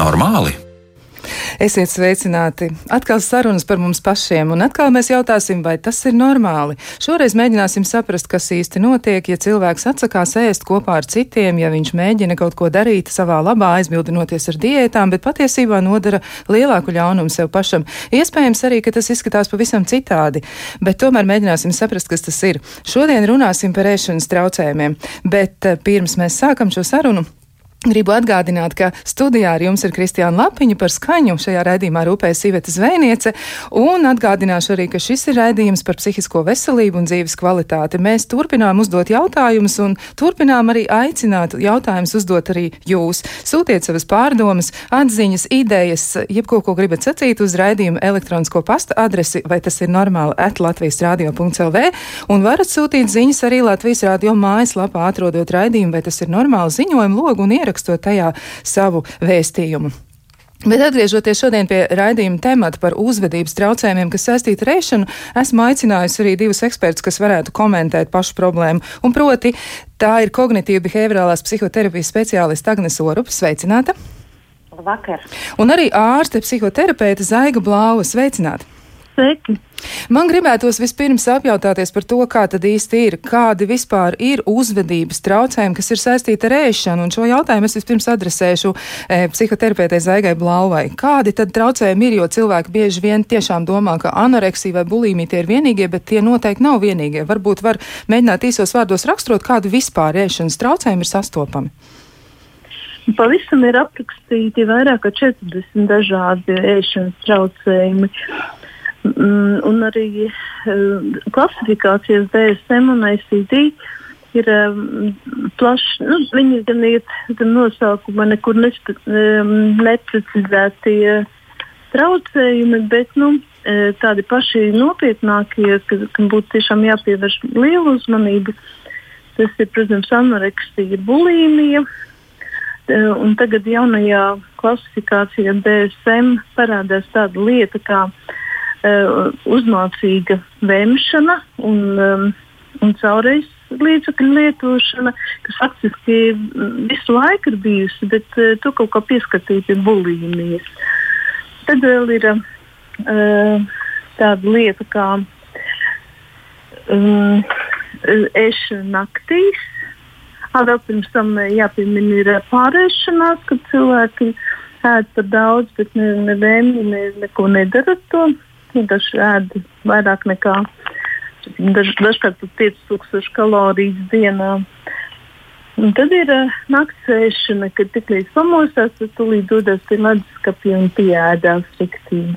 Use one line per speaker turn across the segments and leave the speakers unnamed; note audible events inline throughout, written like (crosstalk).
normāli?
Esiet sveicināti! Atkal sarunas par mums pašiem, un atkal mēs jautāsim, vai tas ir normāli. Šoreiz mēģināsim saprast, kas īsti notiek, ja cilvēks atsakās ēst kopā ar citiem, ja viņš mēģina kaut ko darīt savā labā, aizbildinoties ar diētām, bet patiesībā nodara lielāku ļaunumu sev pašam. Iespējams arī, ka tas izskatās pavisam citādi, bet tomēr mēģināsim saprast, kas tas ir. Šodien runāsim par ēšanas traucējumiem, bet eh, pirms mēs sākam šo sarunu. Gribu atgādināt, ka studijā ar jums ir Kristiāna Lapiņa par skaņu. Šajā raidījumā rūpējas Iveta Zvēniece. Un atgādināšu arī, ka šis ir raidījums par psihisko veselību un dzīves kvalitāti. Mēs turpinām uzdot jautājumus un turpinām arī aicināt jautājumus uzdot arī jūs. Sūtiet savas pārdomas, atziņas, idejas, jebko, ko gribat sacīt uz raidījuma elektronisko pasta adresi, vai tas ir normāli at Latvijas radio.lv. Un varat sūtīt ziņas arī Latvijas radio mājaslapā, atrodot raidījumu, vai tas ir normāli ziņojumu logu un ierakstījumu ierakstot tajā savu vēstījumu. Bet atgriežoties šodien pie raidījuma temata par uzvedības traucējumiem, kas saistīti ar ēšanu, esmu aicinājusi arī divus ekspertus, kas varētu komentēt pašu problēmu. Un proti, tā ir kognitīva behaviorālās psihoterapijas speciāliste Agnes Orupa. Sveicināta!
Labvakar!
Un arī ārste psihoterapeite Zaiga Blāva. Sveicināta!
Sveiki!
Man gribētos vispirms apjautāties par to, kā tad īsti ir, kādi vispār ir uzvedības traucējumi, kas ir saistīti ar ēšanu, un šo jautājumu es vispirms adresēšu e, psihoterapeitei Zaigai Blauvai. Kādi tad traucējumi ir, jo cilvēki bieži vien tiešām domā, ka anoreksija vai bulimija tie ir vienīgie, bet tie noteikti nav vienīgie. Varbūt var mēģināt īsos vārdos raksturot, kādu vispār ēšanas traucējumi ir sastopami.
Pavisam ir aprakstīti vairāk kā 40 dažādi ēšanas traucējumi. Mm, un arī uh, klasifikācijas DSM un ICD ir um, plaši. Nu, viņi gan iet gan nosaukumā, nekur nespe, um, neprecizētie traucējumi, bet nu, tādi paši nopietnākie, ka, kam būtu tiešām jāpievērš liela uzmanība. Tas ir, protams, anoreksija, bulimija. Un tagad jaunajā klasifikācijā DSM parādās tāda lieta kā Uh, uzmācīga vēmšana un, um, un caurreiz līdzekļu lietošana, kas faktiski visu laiku ir bijusi, bet uh, tu kaut kā pieskatīji pie bulimijas. Tad vēl ir uh, tāda lieta kā um, ēšana naktīs. Vēl pirms tam jāpiemina ir pārēšanās, kad cilvēki ēd par daudz, bet ne, ne ne, neko nedara ar to vienkārši ēd vairāk nekā daž, dažkārt pat 5000 kalorijas dienā. Un tad ir uh, nakts ēšana, kad tiklīdz pamostās, tad tūlīt dodas pie leduskapja un pieēdās fiktīgi.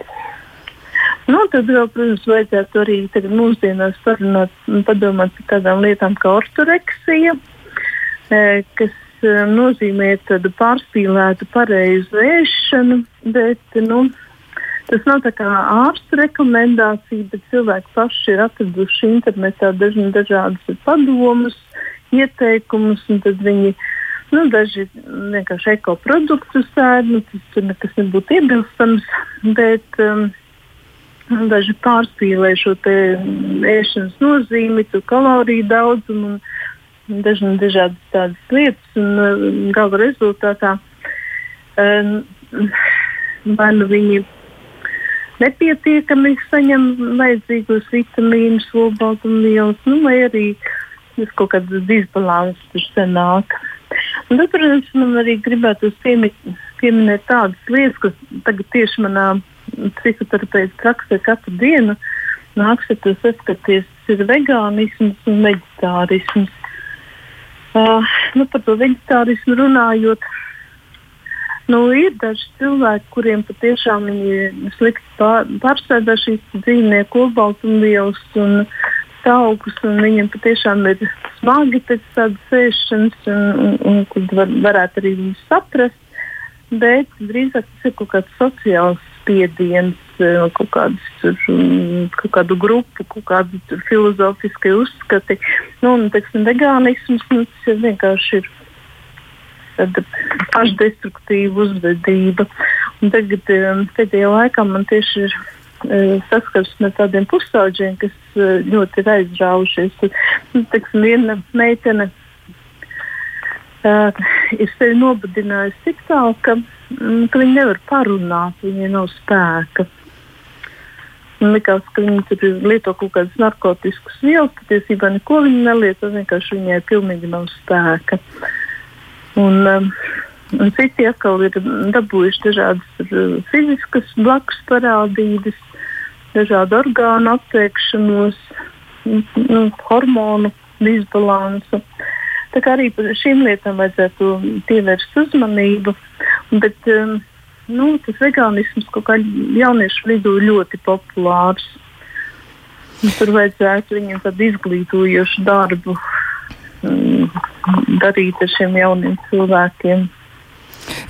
Nu, tad vēl, protams, vajadzētu arī mūsdienās parunāt un padomāt par tādām lietām kā ortoreksija, e, kas e, nozīmē tādu pārspīlētu pareizu ēšanu, bet, nu, Tas nav tā kā ārsta rekomendācija, bet cilvēki paši ir atraduši internetā dažādas padomus, ieteikumus, un tad viņi nu, daži vienkārši ekoproduktus ēd, nu, tas tur nekas nebūtu iebilstams, bet um, daži pārspīlē šo ēšanas nozīmi, tu kaloriju daudzumu un dažni dažādas tādas lietas, un um, gala rezultātā um, vai nu viņi nepietiekami saņem vajadzīgos vitamīnus, olbaltumvielas, nu, vai arī kaut kāds disbalans tur senāk. Un tad, protams, man arī gribētu piemi, pieminēt tādas lietas, kas tagad tieši manā psihoterapeita praksē katru dienu nāks, ja tas saskaties, ir vegānisms un veģetārisms. Uh, nu, par to veģetārismu runājot, Nu, ir daži cilvēki, kuriem patiešām ir slikti pār, pārstāvdā šīs dzīvnieku olbaltumvielas un taukus, un viņiem patiešām ir smagi pēc tādas sēšanas, un, un, un var, varētu arī viņus saprast. Bet drīzāk tas ir kaut kāds sociāls spiediens, kaut, kādas, kaut kādu grupu, kaut kādi filozofiskie uzskati. Nu, un, teiksim, vegānisms nu, tas vienkārši ir pašdestruktīva uzvedība. Un tagad um, pēdējā laikā man tieši ir uh, saskarsme ar tādiem pusauģiem, kas uh, ļoti ir aizraujušies. Nu, teksim, viena meitene uh, ir sevi nobudinājusi tik tālu, ka, mm, ka viņi nevar parunāt, viņiem nav spēka. Man likās, ka viņi tur lieto kaut kādas narkotikas vielas, patiesībā neko viņi nelieto, vienkārši viņai pilnīgi nav spēka. Un, um, un citi atkal ir dabūjuši dažādas uh, fiziskas blakus parādības, dažādu orgānu atteikšanos, nu, hormonu disbalansu. Tā kā arī par šīm lietām vajadzētu pievērst uzmanību. Bet um, nu, tas vegānisms kaut kā jauniešu vidū ļoti populārs. Tur vajadzētu viņiem tādu izglītojošu darbu darīt ar šiem jauniem cilvēkiem.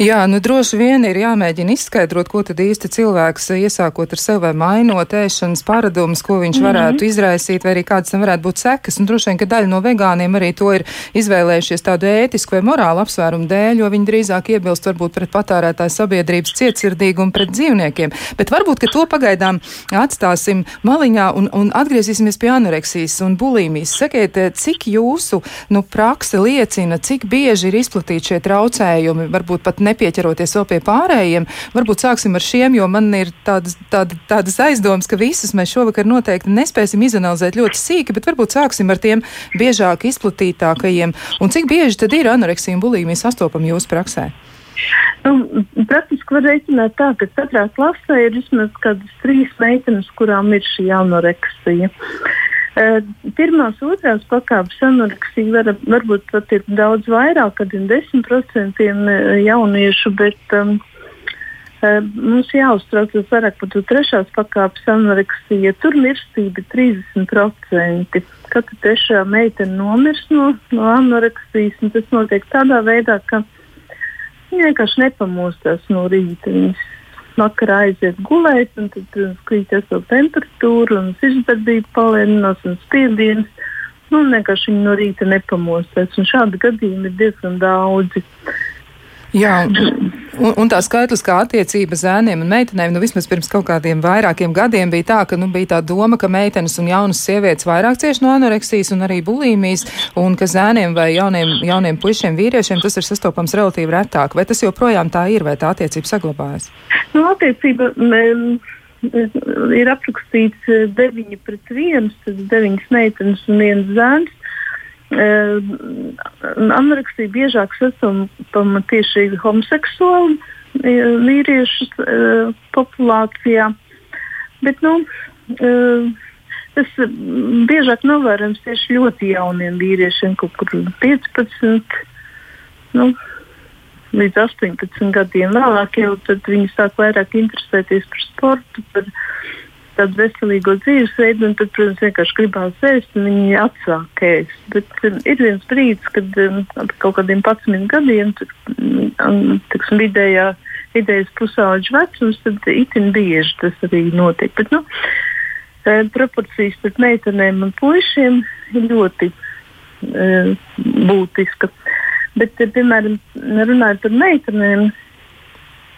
Jā, nu droši vien ir jāmēģina izskaidrot, ko tad īsti cilvēks iesākot ar sevi vai mainot ēšanas paradumus, ko viņš mm -hmm. varētu izraisīt, vai arī kādas tam varētu būt sekas. Un droši vien, ka daļa no vegāniem arī to ir izvēlējušies tādu ētisku vai morālu apsvērumu dēļ, jo viņi drīzāk iebilst varbūt pret patērētāju sabiedrības cietsirdīgumu pret dzīvniekiem. Bet varbūt, ka to pagaidām atstāsim maliņā un, un atgriezīsimies pie anoreksijas un bulīmijas. Sakiet, cik jūsu nu, prakse liecina, cik bieži ir izplatīti šie traucējumi, varbūt pat nepieķeroties vēl pie pārējiem. Varbūt sāksim ar šiem, jo man ir tādas, tāda, tādas aizdomas, ka visas mēs šovakar noteikti nespēsim izanalizēt ļoti sīki, bet varbūt sāksim ar tiem biežāk izplatītākajiem. Un cik bieži tad ir anoreksija un bulimija sastopama jūsu praksē?
Nu, praktiski var rēķināt tā, ka katrā klasē ir vismaz kādas trīs meitenes, kurām ir šī anoreksija. Pirmās, otrās pakāpes anoreksija var, varbūt pat ir daudz vairāk, kad ir 10% jauniešu, bet um, mums jāuztraucas vairāk par to trešās pakāpes anoreksiju. Tur mirstība ir 30%. Katra trešā meitene nomirst no, no anoreksijas, un tas notiek tādā veidā, ka viņa vienkārši nepamostās no rīta. Viņas vakarā aiziet gulēt, un tad, protams, krīt esot temperatūra un sirdsdarbība palēninās un spiediens. Nu, vienkārši viņi no rīta nepamostās, un šādi gadījumi ir diezgan daudzi.
Jā, un, un tā skaitliskā attiecība zēniem un meitenēm, nu vismaz pirms kaut kādiem vairākiem gadiem bija tā, ka nu, bija tā doma, ka meitenes un jaunas sievietes vairāk cieši no anoreksijas un arī bulīmijas, un ka zēniem vai jauniem, jauniem puišiem vīriešiem tas ir sastopams relatīvi retāk. Vai tas joprojām tā ir, vai tā attiecība saglabājas?
Nu, attiecība, um, ir aprakstīts 9 pret 1, tad 9 meitenes un 1 zēns. Uh, anoreksija biežāk sastopama tieši homoseksuālu uh, vīriešu uh, populācijā. Bet, nu, uh, tas biežāk novērojams tieši ļoti jauniem vīriešiem, kaut kur 15. Nu, līdz 18 gadiem. Vēlāk jau viņi sāk vairāk interesēties par sportu, par tādu veselīgo dzīvesveidu, un tad, protams, vienkārši gribās ēst, un viņi atsāk ēst. Bet um, ir viens brīdis, kad um, ap kaut kādiem 11 gadiem, tur, um, tiksim, vidējā, vidējais pusauģa vecums, tad itin bieži tas arī notiek. Bet, nu, e, proporcijas starp meitenēm un puišiem ir ļoti e, būtiska. Bet, piemēram, runājot par meitenēm,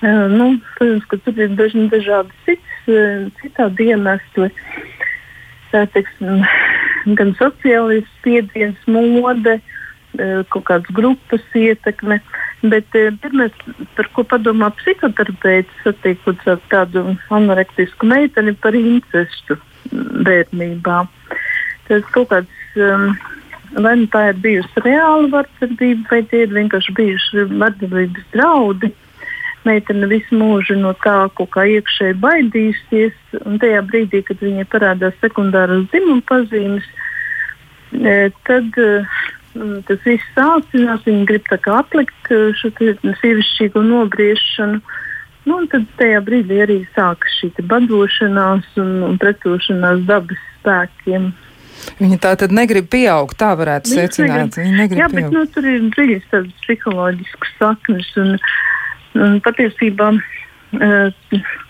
nu, protams, ka tur ir daži dažādi cits, citādi iemesli. Teiksim, gan sociālais spiediens, mode, kaut kādas grupas ietekme. Bet pirmais, par ko padomā psihoterapeits, satiekot tādu anorektisku meiteni par incestu bērnībā. Tas kaut kāds vai nu tā ir bijusi reāla vardarbība, vai tie ir vienkārši bijuši vardarbības draudi. Meitene visu mūžu no tā kā iekšēji baidījusies, un tajā brīdī, kad viņai parādās sekundāras dzimuma pazīmes, e, tad e, tas viss sācinās, viņa grib atlikt e, šo sievišķīgo nogriešanu. Nu, tad tajā brīdī arī sākas šī badošanās un, un pretošanās dabas spēkiem.
Viņa tā tad negrib pieaugt, tā varētu Viņa secināt.
Viņa negrib Jā, pieaugt. bet nu, tur ir dziļas psiholoģiskas saknes. Un patiesībā Uh,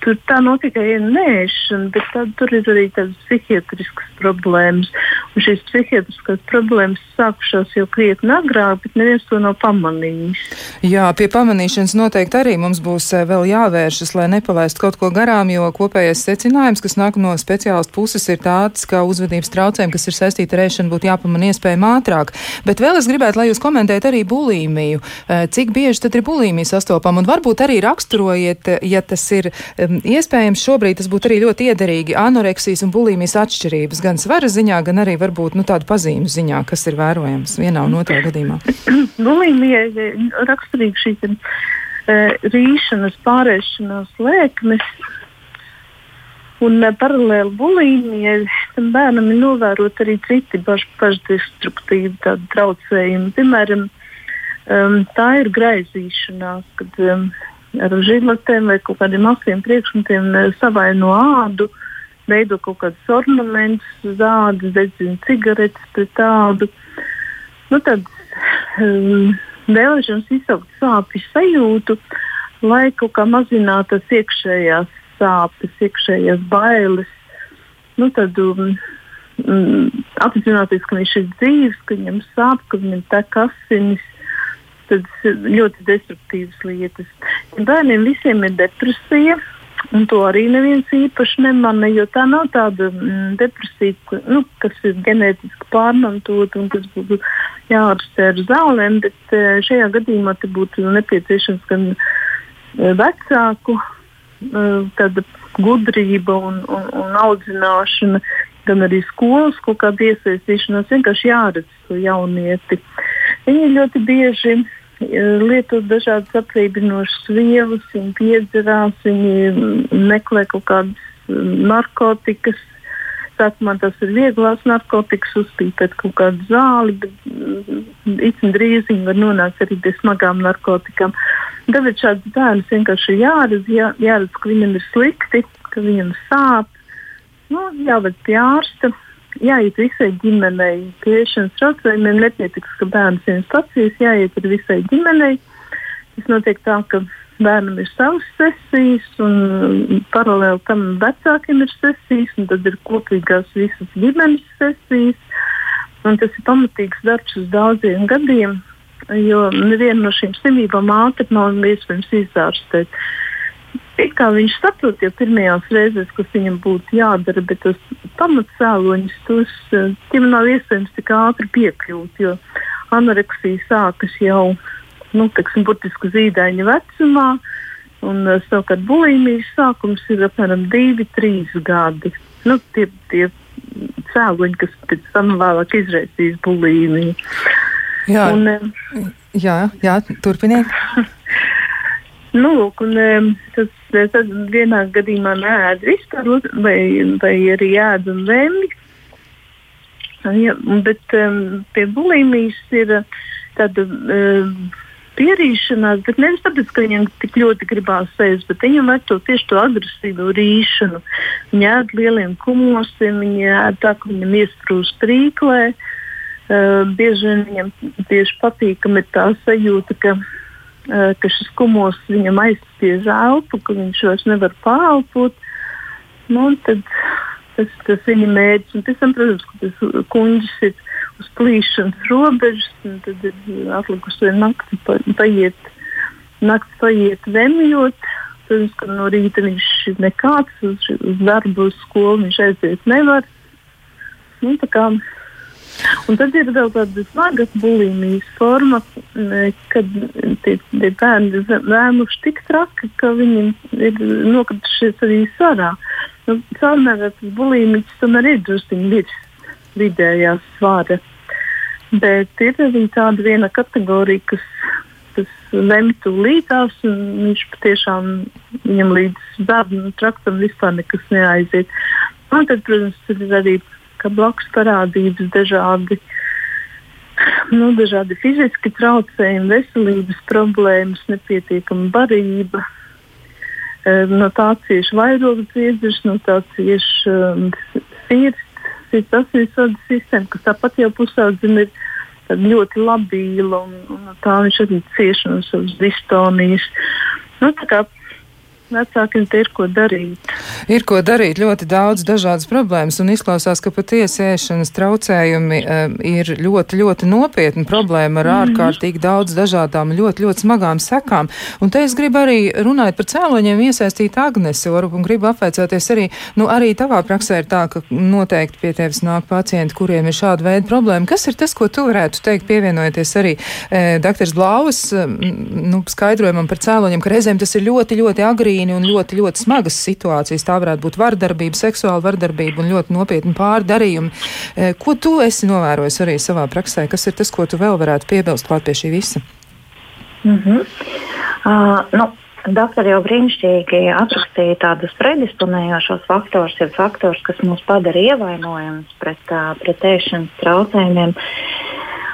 tur tā nav tikai nēšana, bet tā, tur ir arī tādas psihiatriskas problēmas. Šīs psihiatriskās problēmas sākušās jau krietni agrāk, bet neviens to nav pamanījis.
Jā, pie pamanīšanas noteikti arī mums būs vēl jāvēršas, lai nepalaistu kaut ko garām, jo kopējais secinājums, kas nāk no speciālistu puses, ir tāds, ka uzvedības traucējumi, kas ir saistīti ar ēšanu, būtu jāpamana iespējami ātrāk. Bet vēl es gribētu, lai jūs komentētu arī bulīmiju. Cik bieži tad ir bulīmija sastopama? Un varbūt arī raksturojiet, ja tas ir iespējams, šobrīd tas būtu arī ļoti iederīgi anoreksijas un bulimijas atšķirības, gan svara ziņā, gan arī varbūt nu, tādu pazīmu ziņā, kas ir vērojams vienā un otrā gadījumā. (clears throat)
Bulimija raksturīga šī uh, rīšanas, pārēšanās lēkmes. Un uh, paralēli bulimijai tam bērnam ir novērot arī citi paš, pašdestruktīvi traucējumi. Piemēram, um, tā ir graizīšanās, kad um, ar žilotēm vai kaut kādiem asiem priekšmetiem savaino ādu, veido kaut kādus ornamentus, zāģis, dedzina cigaretes pret tādu. Nu, tad um, vēlēšanas izsaukt sāpju sajūtu, lai kaut kā mazinātu tās iekšējās sāpes, iekšējās bailes. Nu, tad um, um, apzināties, ka viņš ir dzīves, ka viņam sāp, ka viņam tek asinis tādas ļoti destruktīvas lietas. Bērniem visiem ir depresija. Un to arī neviens īpaši nemana, jo tā nav tāda mm, depresija, nu, kas ir ģenētiski pārmantota un kas būtu jāārstē ar zālēm, bet e, šajā gadījumā būtu nepieciešams gan e, vecāku e, gudrība un, un, un audzināšana, gan arī skolas kaut kāda iesaistīšanās. Vienkārši jāredz to jaunieti. Viņi ļoti bieži lieto dažādas aplīdinošas vielas, viņi piedzerās, viņi meklē kaut kādas mm, narkotikas. Sākumā tas ir vieglās narkotikas, uzpīpēt kaut kādu zāli, bet īstenībā mm, drīz viņi var nonākt arī pie smagām narkotikām. Tāpēc šāds bērns vienkārši jāredz, jā, jāredz, ka viņam ir slikti, ka viņam sāp, nu, jāved pie ārsta jāiet visai ģimenei. Pieešanas traucējumiem nepietiks, ka bērns ir, jāiet ar visai ģimenei. Tas notiek tā, ka bērnam ir savas sesijas, un paralēli tam vecākiem ir sesijas, un tad ir kopīgās visas ģimenes sesijas. Un tas ir pamatīgs darbs uz daudziem gadiem, jo nevienu no šīm slimībām ātri nav iespējams izārstēt. It kā viņš saprot jau pirmajās reizēs, kas viņam būtu jādara, bet tos pamatcēloņus, tos, eh, tiem nav iespējams tik ātri piekļūt, jo anoreksija sākas jau, nu, teiksim, burtiski zīdaiņa vecumā, un uh, savukārt bulimijas sākums ir apmēram 2-3 gadi. Nu, tie, tie cēloņi, kas pēc tam vēlāk izraisīs bulimiju.
Jā, un, um, jā, jā turpiniet. (laughs)
Nu, lūk, un, tas, tas vienā gadījumā nēd vispār, vai, vai arī ēd un vēmj. Ja, bet um, pie bulimijas ir tāda um, pierīšanās, bet nevis tāpēc, ka viņam tik ļoti gribās ēst, bet viņam vajag to tieši to agresīvu rīšanu. Viņa ēd lieliem kumosiem, viņa ēd tā, ka viņam iesprūst trīklē. Uh, bieži vien viņam tieši patīkami ir tā sajūta, ka Eh, ka šis kumos viņam aizspiež elpu, ka viņš vairs nevar pārelpot. Nu, tad tas, tas viņa mērķis. Un pēc tam, protams, ka tas kuģis ir uz plīšanas robežas, un tad ir atlikusi nakti pa, paiet, nakti paiet vemjot. Protams, ka no rīta viņš ir nekāds, uz, uz darbu, uz skolu viņš aiziet nevar. Nu, Un tad ir vēl tāda smaga bulimijas forma, kad tie, tie bērni vēmuši tik traki, ka viņi ir nokritušies arī sarā. Nu, Caurmērētas bulimijas tomēr ir druskuļi virs vidējā svāra. Bet ir arī tāda viena kategorija, kas, kas lemj tūlītās, un viņš patiešām viņam līdz bērnu traktam vispār nekas neaiziet. Un tad, protams, ir arī ka blakus parādības dažādi, nu, dažādi fiziski traucējumi, veselības problēmas, nepietiekama barība. No tā cieši vairogas dziedzers, no tā cieši um, sirds, sirds asinsvadu sistēma, kas tāpat jau pusaudzim ir ļoti labīla, un, un tā viņš arī cieši no savas distonijas. Nu, tā kā vecākiem ir ko darīt.
Ir ko darīt, ļoti daudz dažādas problēmas, un izklausās, ka patiesi ēšanas traucējumi um, ir ļoti, ļoti nopietna problēma ar mm ārkārtīgi daudz dažādām, ļoti, ļoti smagām sekām. Un te es gribu arī runāt par cēloņiem iesaistīt Agnesi Orupu un gribu apveicāties arī, nu arī tavā praksē ir tā, ka noteikti pie tevis nāk pacienti, kuriem ir šāda veida problēma. Kas ir tas, ko tu varētu teikt, pievienojoties arī e, doktors Blauvas nu, skaidrojumam par cēloņiem, ka reizēm tas ir ļoti, ļoti agrīni agrīni un ļoti, ļoti smagas situācijas. Tā varētu būt vardarbība, seksuāla vardarbība un ļoti nopietni pārdarījumi. Eh, ko tu esi novērojis arī savā praksē? Kas ir tas, ko tu vēl varētu piebilst klāt pie šī visa?
Mm -hmm. uh, nu. Doktori jau brīnišķīgi aprakstīja tādus predisponējošos faktorus, jau faktorus, kas mūs padara ievainojamus pret, pret ēšanas traucējumiem.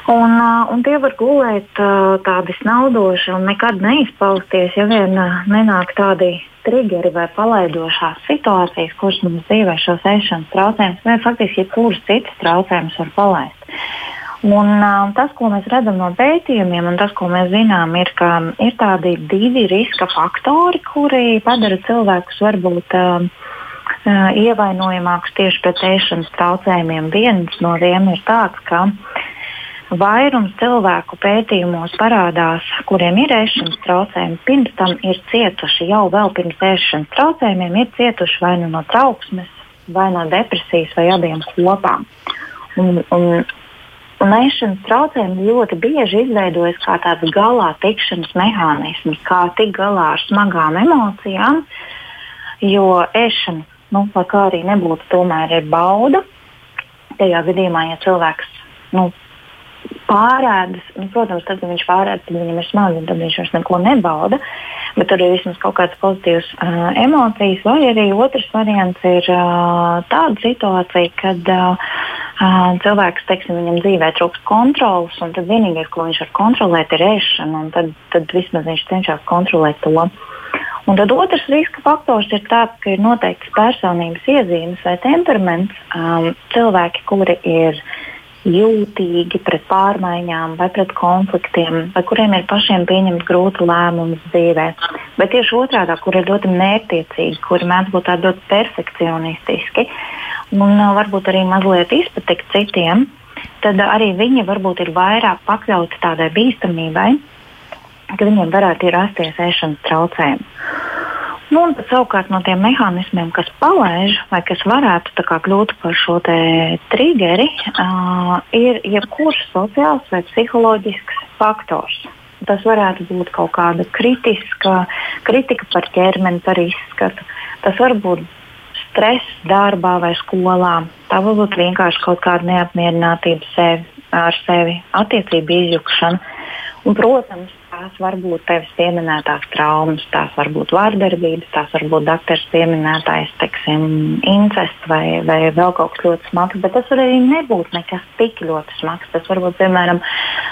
Un, un tie var gulēt tādi snaudoši un nekad neizpausties, ja vien nenāk tādi triggeri vai palaidošās situācijas, kuras mums dzīvē šos ēšanas traucējumus, vai faktiski jebkuras citas traucējumus var palaist. Un, uh, tas, ko mēs redzam no pētījumiem, un tas, ko mēs zinām, ir, ka ir tādi divi riska faktori, kuri padara cilvēkus varbūt uh, ievainojamākus tieši pret ēšanas traucējumiem. Viens no tiem ir tāds, ka uh, Vairums cilvēku pētījumos parādās, kuriem ir ēšanas traucējumi, pirms tam ir cietuši jau vēl pirms ēšanas traucējumiem, ir cietuši vai nu no trauksmes, vai no depresijas, vai abiem kopā. Un, un, un ēšanas traucējumi ļoti bieži izveidojas kā tāds galā tikšanas mehānisms, kā tikt galā ar smagām emocijām, jo ēšana, nu, kā arī nebūtu, tomēr ir bauda. Tajā gadījumā, ja cilvēks nu, pārēdas, nu, protams, tad, kad viņš pārēdas, tad viņam ir smagi tad viņš vairs neko nebauda. Bet tur ir vismaz kaut kādas pozitīvas uh, emocijas, vai arī otrs variants ir uh, tāda situācija, kad uh, cilvēks, teiksim, viņam dzīvē trūkst kontrolas, un tad vienīgais, ko viņš var kontrolēt, ir ēšana, un tad, tad vismaz viņš cenšas kontrolēt to. Un tad otrs riska faktors ir tāds, ka ir noteikts personības iezīmes vai temperaments. Um, cilvēki, kuri ir uh, jūtīgi pret pārmaiņām vai pret konfliktiem, vai kuriem ir pašiem pieņemt grūtu lēmumu dzīvē. Bet tieši otrādi, kur ir ļoti mērķtiecīgi, kuri mēdz būt tādi ļoti perfekcionistiski un uh, varbūt arī mazliet izpatikt citiem, tad arī viņi varbūt ir vairāk pakļauti tādai bīstamībai, ka viņiem varētu rasties ēšanas traucējumi. Nu, savukārt no tiem mehānismiem, kas palaiž vai kas varētu kļūt par šo triggeri, uh, ir jebkurš sociāls vai psiholoģisks faktors. Tas varētu būt kaut kāda kritiska, kritika par ķermeni, par izskatu. Tas var būt stress darbā vai skolā. Tā var būt vienkārši kaut kāda neapmierinātība sevi, ar sevi, attiecību izjukšana. Un, protams, tās var būt tevis pieminētās traumas, tās var būt vārdarbības, tās var būt doktors pieminētais, teiksim, incests vai, vai vēl kaut kas ļoti smags, bet tas var arī nebūt nekas tik ļoti smags. Tas var būt, piemēram,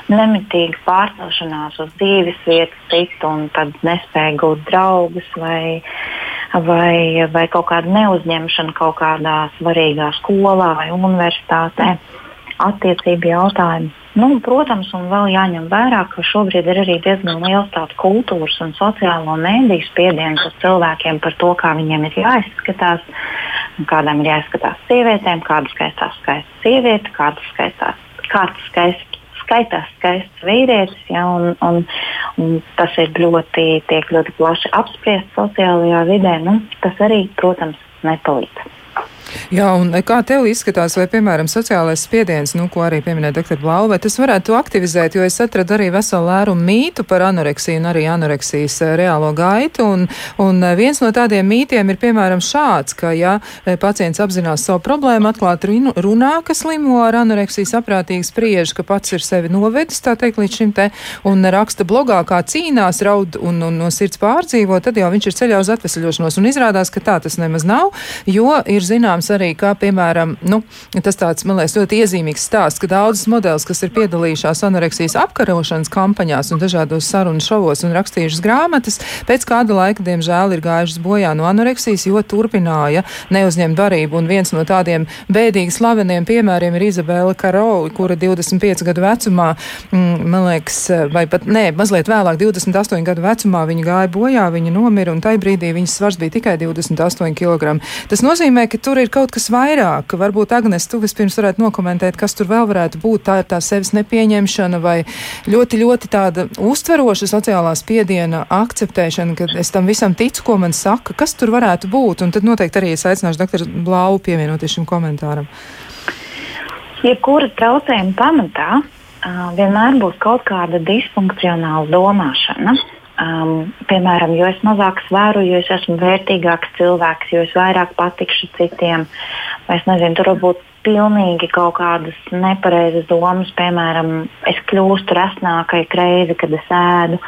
nemitīga pārcelšanās uz dzīves vietas citu un tad nespēja gūt draugus vai, vai, vai kaut kāda neuzņemšana kaut kādā svarīgā skolā vai universitātē. Attiecību jautājumi Nu, protams, un vēl jāņem vērā, ka šobrīd ir arī diezgan liels tāds kultūras un sociālo mēdīju spiediens uz cilvēkiem par to, kā viņiem ir jāizskatās, kādām ir jāizskatās sievietēm, kādas skaistās skaistas sievietes, kādas skaistās, kāds skaists. Skaitās skaists vīrietis, ja, un, un, un tas ir ļoti, ļoti plaši apspriests sociālajā vidē. Nu, tas arī, protams, nepalīdz.
Jā, un kā tev izskatās, vai, piemēram, sociālais spiediens, nu, ko arī pieminēja doktor Blau, vai tas varētu aktivizēt, jo es atradu arī veselu lērumu mītu par anoreksiju un arī anoreksijas eh, reālo gaitu, un, un eh, viens no tādiem mītiem ir, piemēram, šāds, ka, ja pacients apzinās savu problēmu, atklāt runā, ka slimo ar anoreksiju saprātīgi spriež, ka pats ir sevi novedis, tā teikt, līdz šim te, un raksta blogā, kā cīnās, raud un, un no sirds pārdzīvo, tad jau viņš ir ceļā uz atvesaļošanos, un izrādās, ka tā tas nemaz nav, jo ir zinām, zināms arī, kā piemēram, nu, tas tāds, man liekas, ļoti iezīmīgs stāsts, ka daudzas modelis, kas ir piedalījušās anoreksijas apkarošanas kampaņās un dažādos sarunu šovos un rakstījušas grāmatas, pēc kāda laika, diemžēl, ir gājušas bojā no anoreksijas, jo turpināja neuzņemt barību. Un viens no tādiem bēdīgi slaveniem piemēriem ir Izabela Karoli, kura 25 gadu vecumā, mm, man liekas, vai pat, nē, mazliet vēlāk, 28 gadu vecumā viņa gāja bojā, viņa nomira, un tajā brīdī viņas svars bija tikai 28 kg. Tas nozīmē, ka tur ir kaut kas vairāk, varbūt Agnes, tu vispirms varētu nokomentēt, kas tur vēl varētu būt. Tā ir tā sevis nepieņemšana vai ļoti, ļoti tāda uztveroša sociālā spiediena akceptēšana, ka es tam visam ticu, ko man saka, kas tur varētu būt. Un tad noteikti arī es aicināšu doktoru Blau pievienoties šim komentāram.
Jebkura ja traucējuma pamatā uh, vienmēr būs kaut kāda disfunkcionāla domāšana. Um, piemēram, jo es mazāk sveru, jo es esmu vērtīgāks cilvēks, jo es vairāk patikšu citiem. Es nezinu, tur var būt pilnīgi kaut kādas nepareizas domas, piemēram, es kļūstu resnākai reizi, kad es ēdu.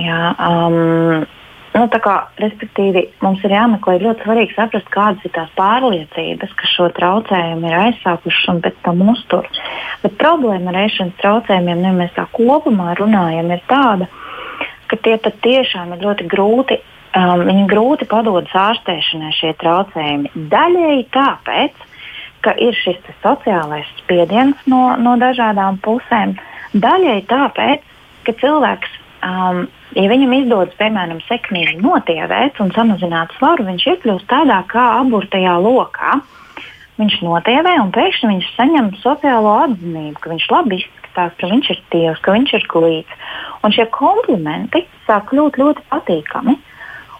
Jā, um, nu, kā, respektīvi, mums ir jāmeklē ļoti svarīgi saprast, kādas ir tās pārliecības, kas šo traucējumu ir aizsākušas un pēc tam uztur. Bet problēma ar ēšanas traucējumiem, nu, ja mēs tā kopumā runājam, ir tāda, ka ka tie patiešām ir ļoti grūti. Um, viņi grūti padodas ārstēšanai šie traucējumi. Daļēji tāpēc, ka ir šis sociālais spiediens no, no dažādām pusēm, daļēji tāpēc, ka cilvēks, um, ja viņam izdodas, piemēram, sekmīgi notievēt un samazināt svaru, viņš iekļūst tādā kā aburtajā lokā. Viņš notievē un pēkšņi viņš saņem sociālo atzinību, ka viņš labi izskatās, ka viņš ir tievs, ka viņš ir glīts. Un šie komplimenti sāk kļūt ļoti patīkami.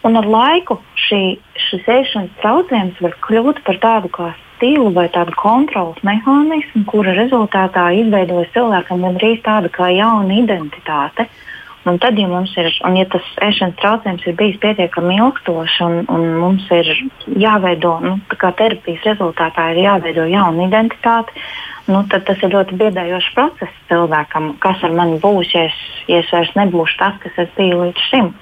Un ar laiku šī, šis ēšanas traucējums var kļūt par tādu kā stilu vai tādu kontrolas mehānismu, kura rezultātā izveidojas cilvēkam gandrīz tāda kā jauna identitāte. Un tad, ja mums ir, un ja tas ēšanas traucējums ir bijis pietiekami ilgstošs, un, un mums ir jāveido, nu, tā kā terapijas rezultātā ir jāveido jauna identitāte, nu, tad tas ir ļoti biedējošs process cilvēkam, kas ar mani būs, ja es, ja es vairs nebūšu tas, kas es biju līdz šim.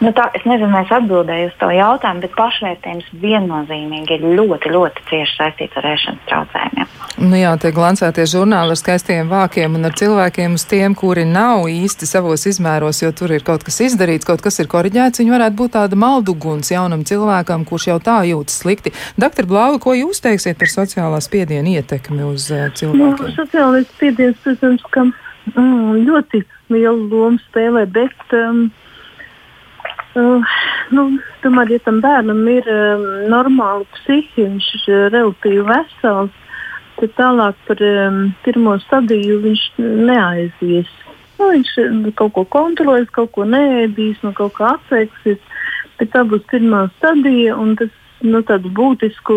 Nu, tā, es nezinu, vai es atbildēju uz to jautājumu, bet pašvērtējums viennozīmīgi ir ļoti, ļoti cieši saistīts ar ēšanas traucējumiem.
Nu jā, tie glancētie žurnāli ar skaistiem vākiem un ar cilvēkiem uz tiem, kuri nav īsti savos izmēros, jo tur ir kaut kas izdarīts, kaut kas ir koriģēts, viņi varētu būt tāda malduguns jaunam cilvēkam, kurš jau tā jūtas slikti. Doktor Blauva, ko jūs teiksiet par sociālā spiediena ietekmi uz uh, cilvēkiem?
Nu, sociālais spiediens, protams, ka mm, ļoti lielu lomu spēlē, bet um, Uh, nu, tomēr, ja tam bērnam ir um, normāla psihi, viņš ir uh, relatīvi vesels, tad tālāk par um, pirmo stadiju viņš neaizies. Nu, viņš kaut ko kontrolēs, kaut ko neēdīs, no kaut kā atseiksies, bet tā būs pirmā stadija, un tas nu, tādu būtisku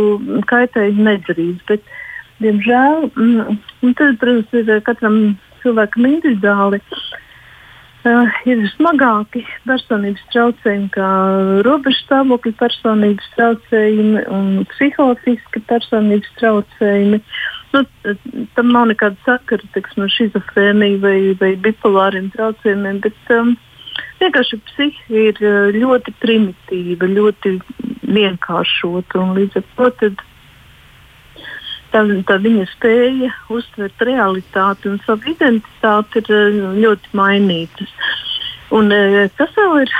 kaitējumu nedarīs. Bet, diemžēl, mm, tad, protams, ir katram cilvēkam individuāli. Uh, uh, ir smagāki personības traucējumi, kā robežu stāvokļa personības traucējumi un psihofiski personības traucējumi. Nu, tam nav nekāda sakara ar schizofrēniju vai, vai bipolāriem traucējumiem, bet um, vienkārši psihi ir ļoti primitīva, ļoti vienkāršota un līdz ar to. Tad, tā viņa spēja uztvert realitāti un savu identitāti ir eh, ļoti mainītas. Un, eh, kas vēl ir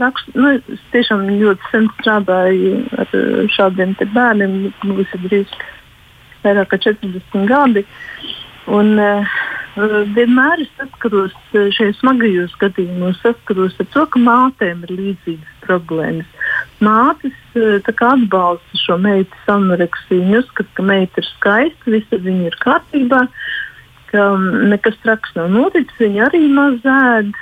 raksts, nu, es tiešām ļoti sen strādāju ar eh, šādiem bērniem, nu, tas ir drīz vairāk kā 40 gadi. Un, uh, vienmēr es saskaros šajos smagajos gadījumos, saskaros ar to, ka mātēm ir līdzīgas problēmas mātes eh, atbalsta šo meitas anoreksiju. Viņa uzskata, ka meita ir skaista, viss ar viņu ir kārtībā, ka mm, nekas traks nav noticis, viņa arī maz ēd.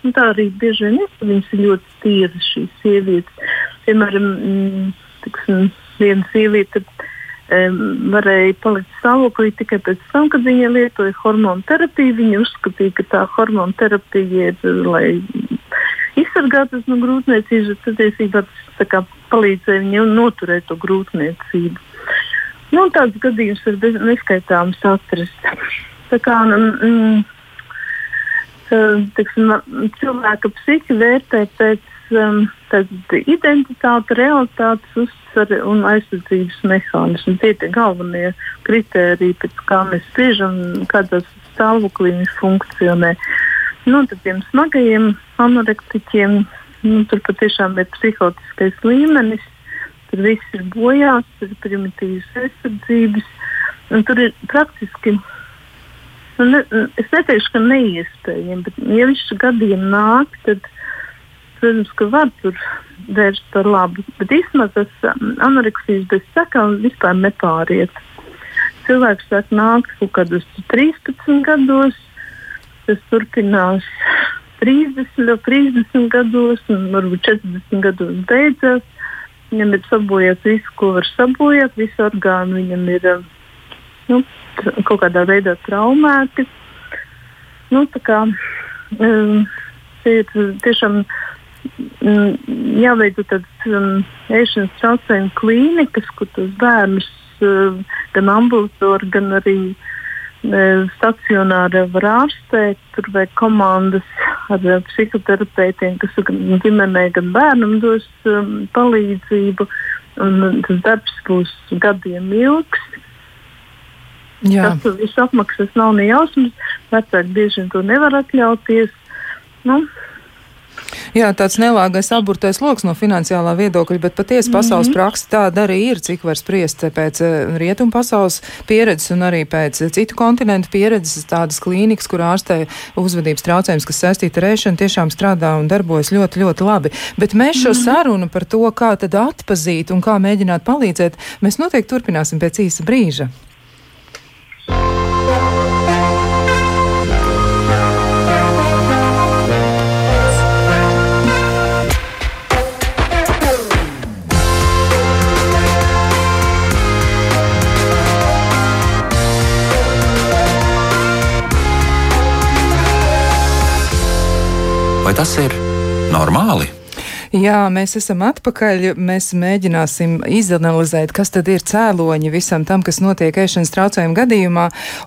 Un tā arī bieži vien ir. Viņas ir ļoti tīras šīs sievietes. Piemēram, mm, tiksim, viena sieviete um, varēja palikt stāvoklī tikai pēc tam, kad viņa lietoja hormonu terapiju. Viņa uzskatīja, ka tā hormonu terapija ir, lai izsargātas no grūtniecības, tad patiesībā tas palīdzēja viņiem noturēt to grūtniecību. Nu, tāds gadījums ir neskaitāms atrast. Tā kā, mm, teksim, cilvēka psihi vērtē pēc um, identitāte, realitātes uztvere un aizsardzības mehānismi. Tie ir galvenie kriteriji, pēc kā mēs spriežam, kādā stāvoklī viņš funkcionē. Nu, tad tiem smagajiem anorektiķiem nu, tur patiešām ir psihotiskais līmenis, tur viss ir bojāts, ir primitīvas aizsardzības. Tur ir praktiski, nu, ne, es neteikšu, ka neiespējami, bet ja viņš gadiem nāk, tad, protams, ka var tur vērst par labu. Bet īstenībā tas um, anoreksijas bez sekām vispār nepāriet. Cilvēks sāk nākt kaut kādos 13 gados, tas turpinās 30, jau 30 gados, un varbūt 40 gados beidzās. Viņam ir sabojāts viss, ko var sabojāt, visi orgāni viņam ir nu, kaut kādā veidā traumēti. Nu, kā, um, ir tiešām um, jāveido tādas um, ēšanas traucējumu klīnikas, kur tos bērnus um, gan ambulatori, gan arī um, stacionāri var ārstēt. Tur vajag komandas ar psihoterapeitiem, kas gan ģimenei, gan bērnam dos um, palīdzību. Un tas darbs būs gadiem ilgs. Jā. Tas viss apmaksas nav ne jausmas. Vecāki bieži vien to nevar atļauties. Nu,
Jā, tāds nelāgais aburtais lokus no finansiālā viedokļa, bet patiesi mm -hmm. pasaules praksa tāda arī ir, cik var spriest pēc eh, rietumu pasaules pieredzes un arī pēc citu kontinentu pieredzes. Tādas klīnikas, kur ārstē uzvedības traucējums, kas saistīta ar ēšanu, tiešām strādā un darbojas ļoti, ļoti labi. Bet mēs šo mm -hmm. sarunu par to, kā tad atpazīt un kā mēģināt palīdzēt, mēs noteikti turpināsim pēc īsa brīža.
Tas ir normāli?
Jā, mēs esam atpakaļ. Mēs mēģināsim izanalizēt, kas tad ir cēloņi visam tam, kas notiek ēšanas traucējumu gadījumā,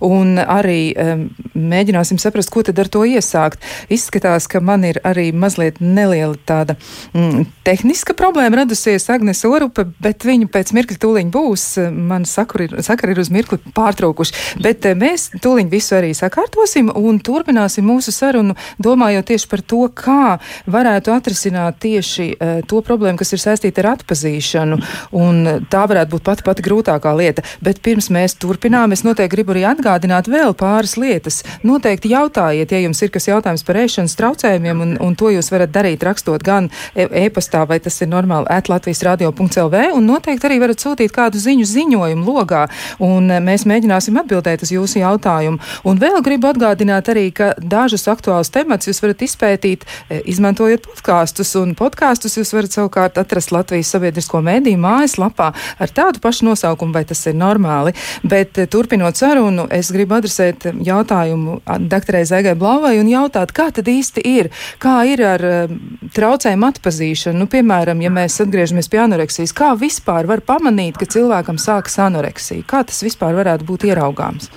un arī um, mēģināsim saprast, ko tad ar to iesākt. Izskatās, ka man ir arī mazliet neliela tāda mm, tehniska problēma radusies Agnes Orupe, bet viņu pēc mirkļa tūliņ būs. Man sakari sakari ir uz mirkli pārtraukuši, bet eh, mēs tūliņ visu arī sakārtosim un turpināsim mūsu sarunu, domājot tieši par to, kā varētu atrisināt tieši tieši uh, to problēmu, kas ir saistīta ar atpazīšanu, un tā varētu būt pati pati grūtākā lieta. Bet pirms mēs turpinām, es noteikti gribu arī atgādināt vēl pāris lietas. Noteikti jautājiet, ja jums ir kas jautājums par ēšanas traucējumiem, un, un to jūs varat darīt rakstot gan e, e-pastā, vai tas ir normāli atlatvijas radio.lv, un noteikti arī varat sūtīt kādu ziņu ziņojumu logā, un e, mēs mēģināsim atbildēt uz jūsu jautājumu. Un vēl gribu atgādināt arī, ka dažus aktuālus temats jūs varat izpētīt, e, izmantojot podkāstus un podkāstus podkāstus jūs varat savukārt atrast Latvijas sabiedrisko mēdīju mājaslapā ar tādu pašu nosaukumu, vai tas ir normāli. Bet eh, turpinot sarunu, es gribu adresēt jautājumu doktorai Zaigai Blavai un jautāt, kā tad īsti ir, kā ir ar um, traucējumu atpazīšanu. Nu, piemēram, ja mēs atgriežamies pie anoreksijas, kā vispār var pamanīt, ka cilvēkam sākas anoreksija? Kā tas vispār varētu būt ieraugāms?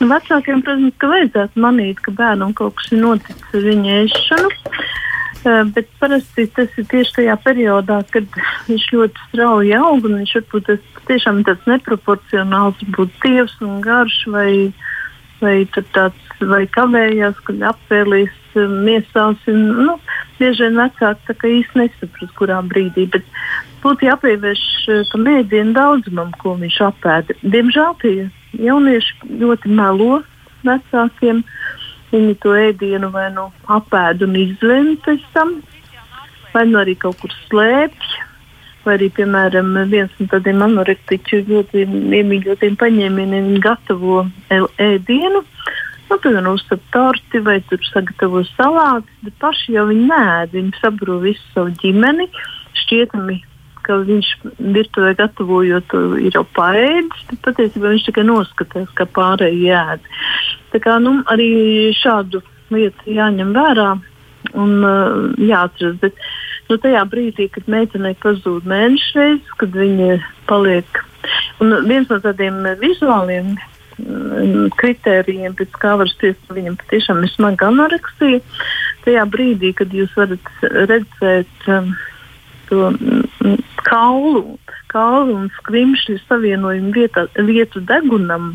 Nu, vecākiem, protams, ka vajadzētu manīt, ka bērnam kaut kas ir noticis ar viņa ēšanu. Bet parasti tas ir tieši tajā periodā, kad viņš ļoti strauji aug viņš varbūt tas tiešām ir tāds neproporcionāls, varbūt tievs un garš vai, vai tāds, vai kavējās, kad apvēlīs miesās. Un, nu, bieži vien vecāki īsti nesaprot, kurā brīdī. Bet būtu jāpievērš tam ēdienu daudzumam, ko viņš apēda. Diemžēl tie jaunieši ļoti melo vecākiem. Uh, Viņi to ēdienu vai nu apēd un izlemj pēc tam, vai nu arī kaut kur slēpj. Vai arī, piemēram, viens no tādiem anorektiķu ļoti iemīļotiem paņēmieniem gatavo ēdienu. Nu, viņi uzsver torti vai sagatavo salātus, bet paši jau viņi nē, viņi sabro visu savu ģimeni. Šķietami ka viņš virtuvē gatavojot to ir jau paēdis, tad patiesībā viņš tikai noskatās, kā pārējie ēd. Tā kā nu, arī šādu lietu jāņem vērā un uh, jāatceras. Bet nu, tajā brīdī, kad meitenei pazūd mēnešu reizes, kad viņa paliek. Un viens no tādiem vizuāliem mm, kritērijiem, pēc kā var spriest, ka viņam patiešām ir smaga anoreksija. Tajā brīdī, kad jūs varat redzēt um, to mm, kaulu, kaulu un skrimšļu savienojumu vietā, vietu degunam,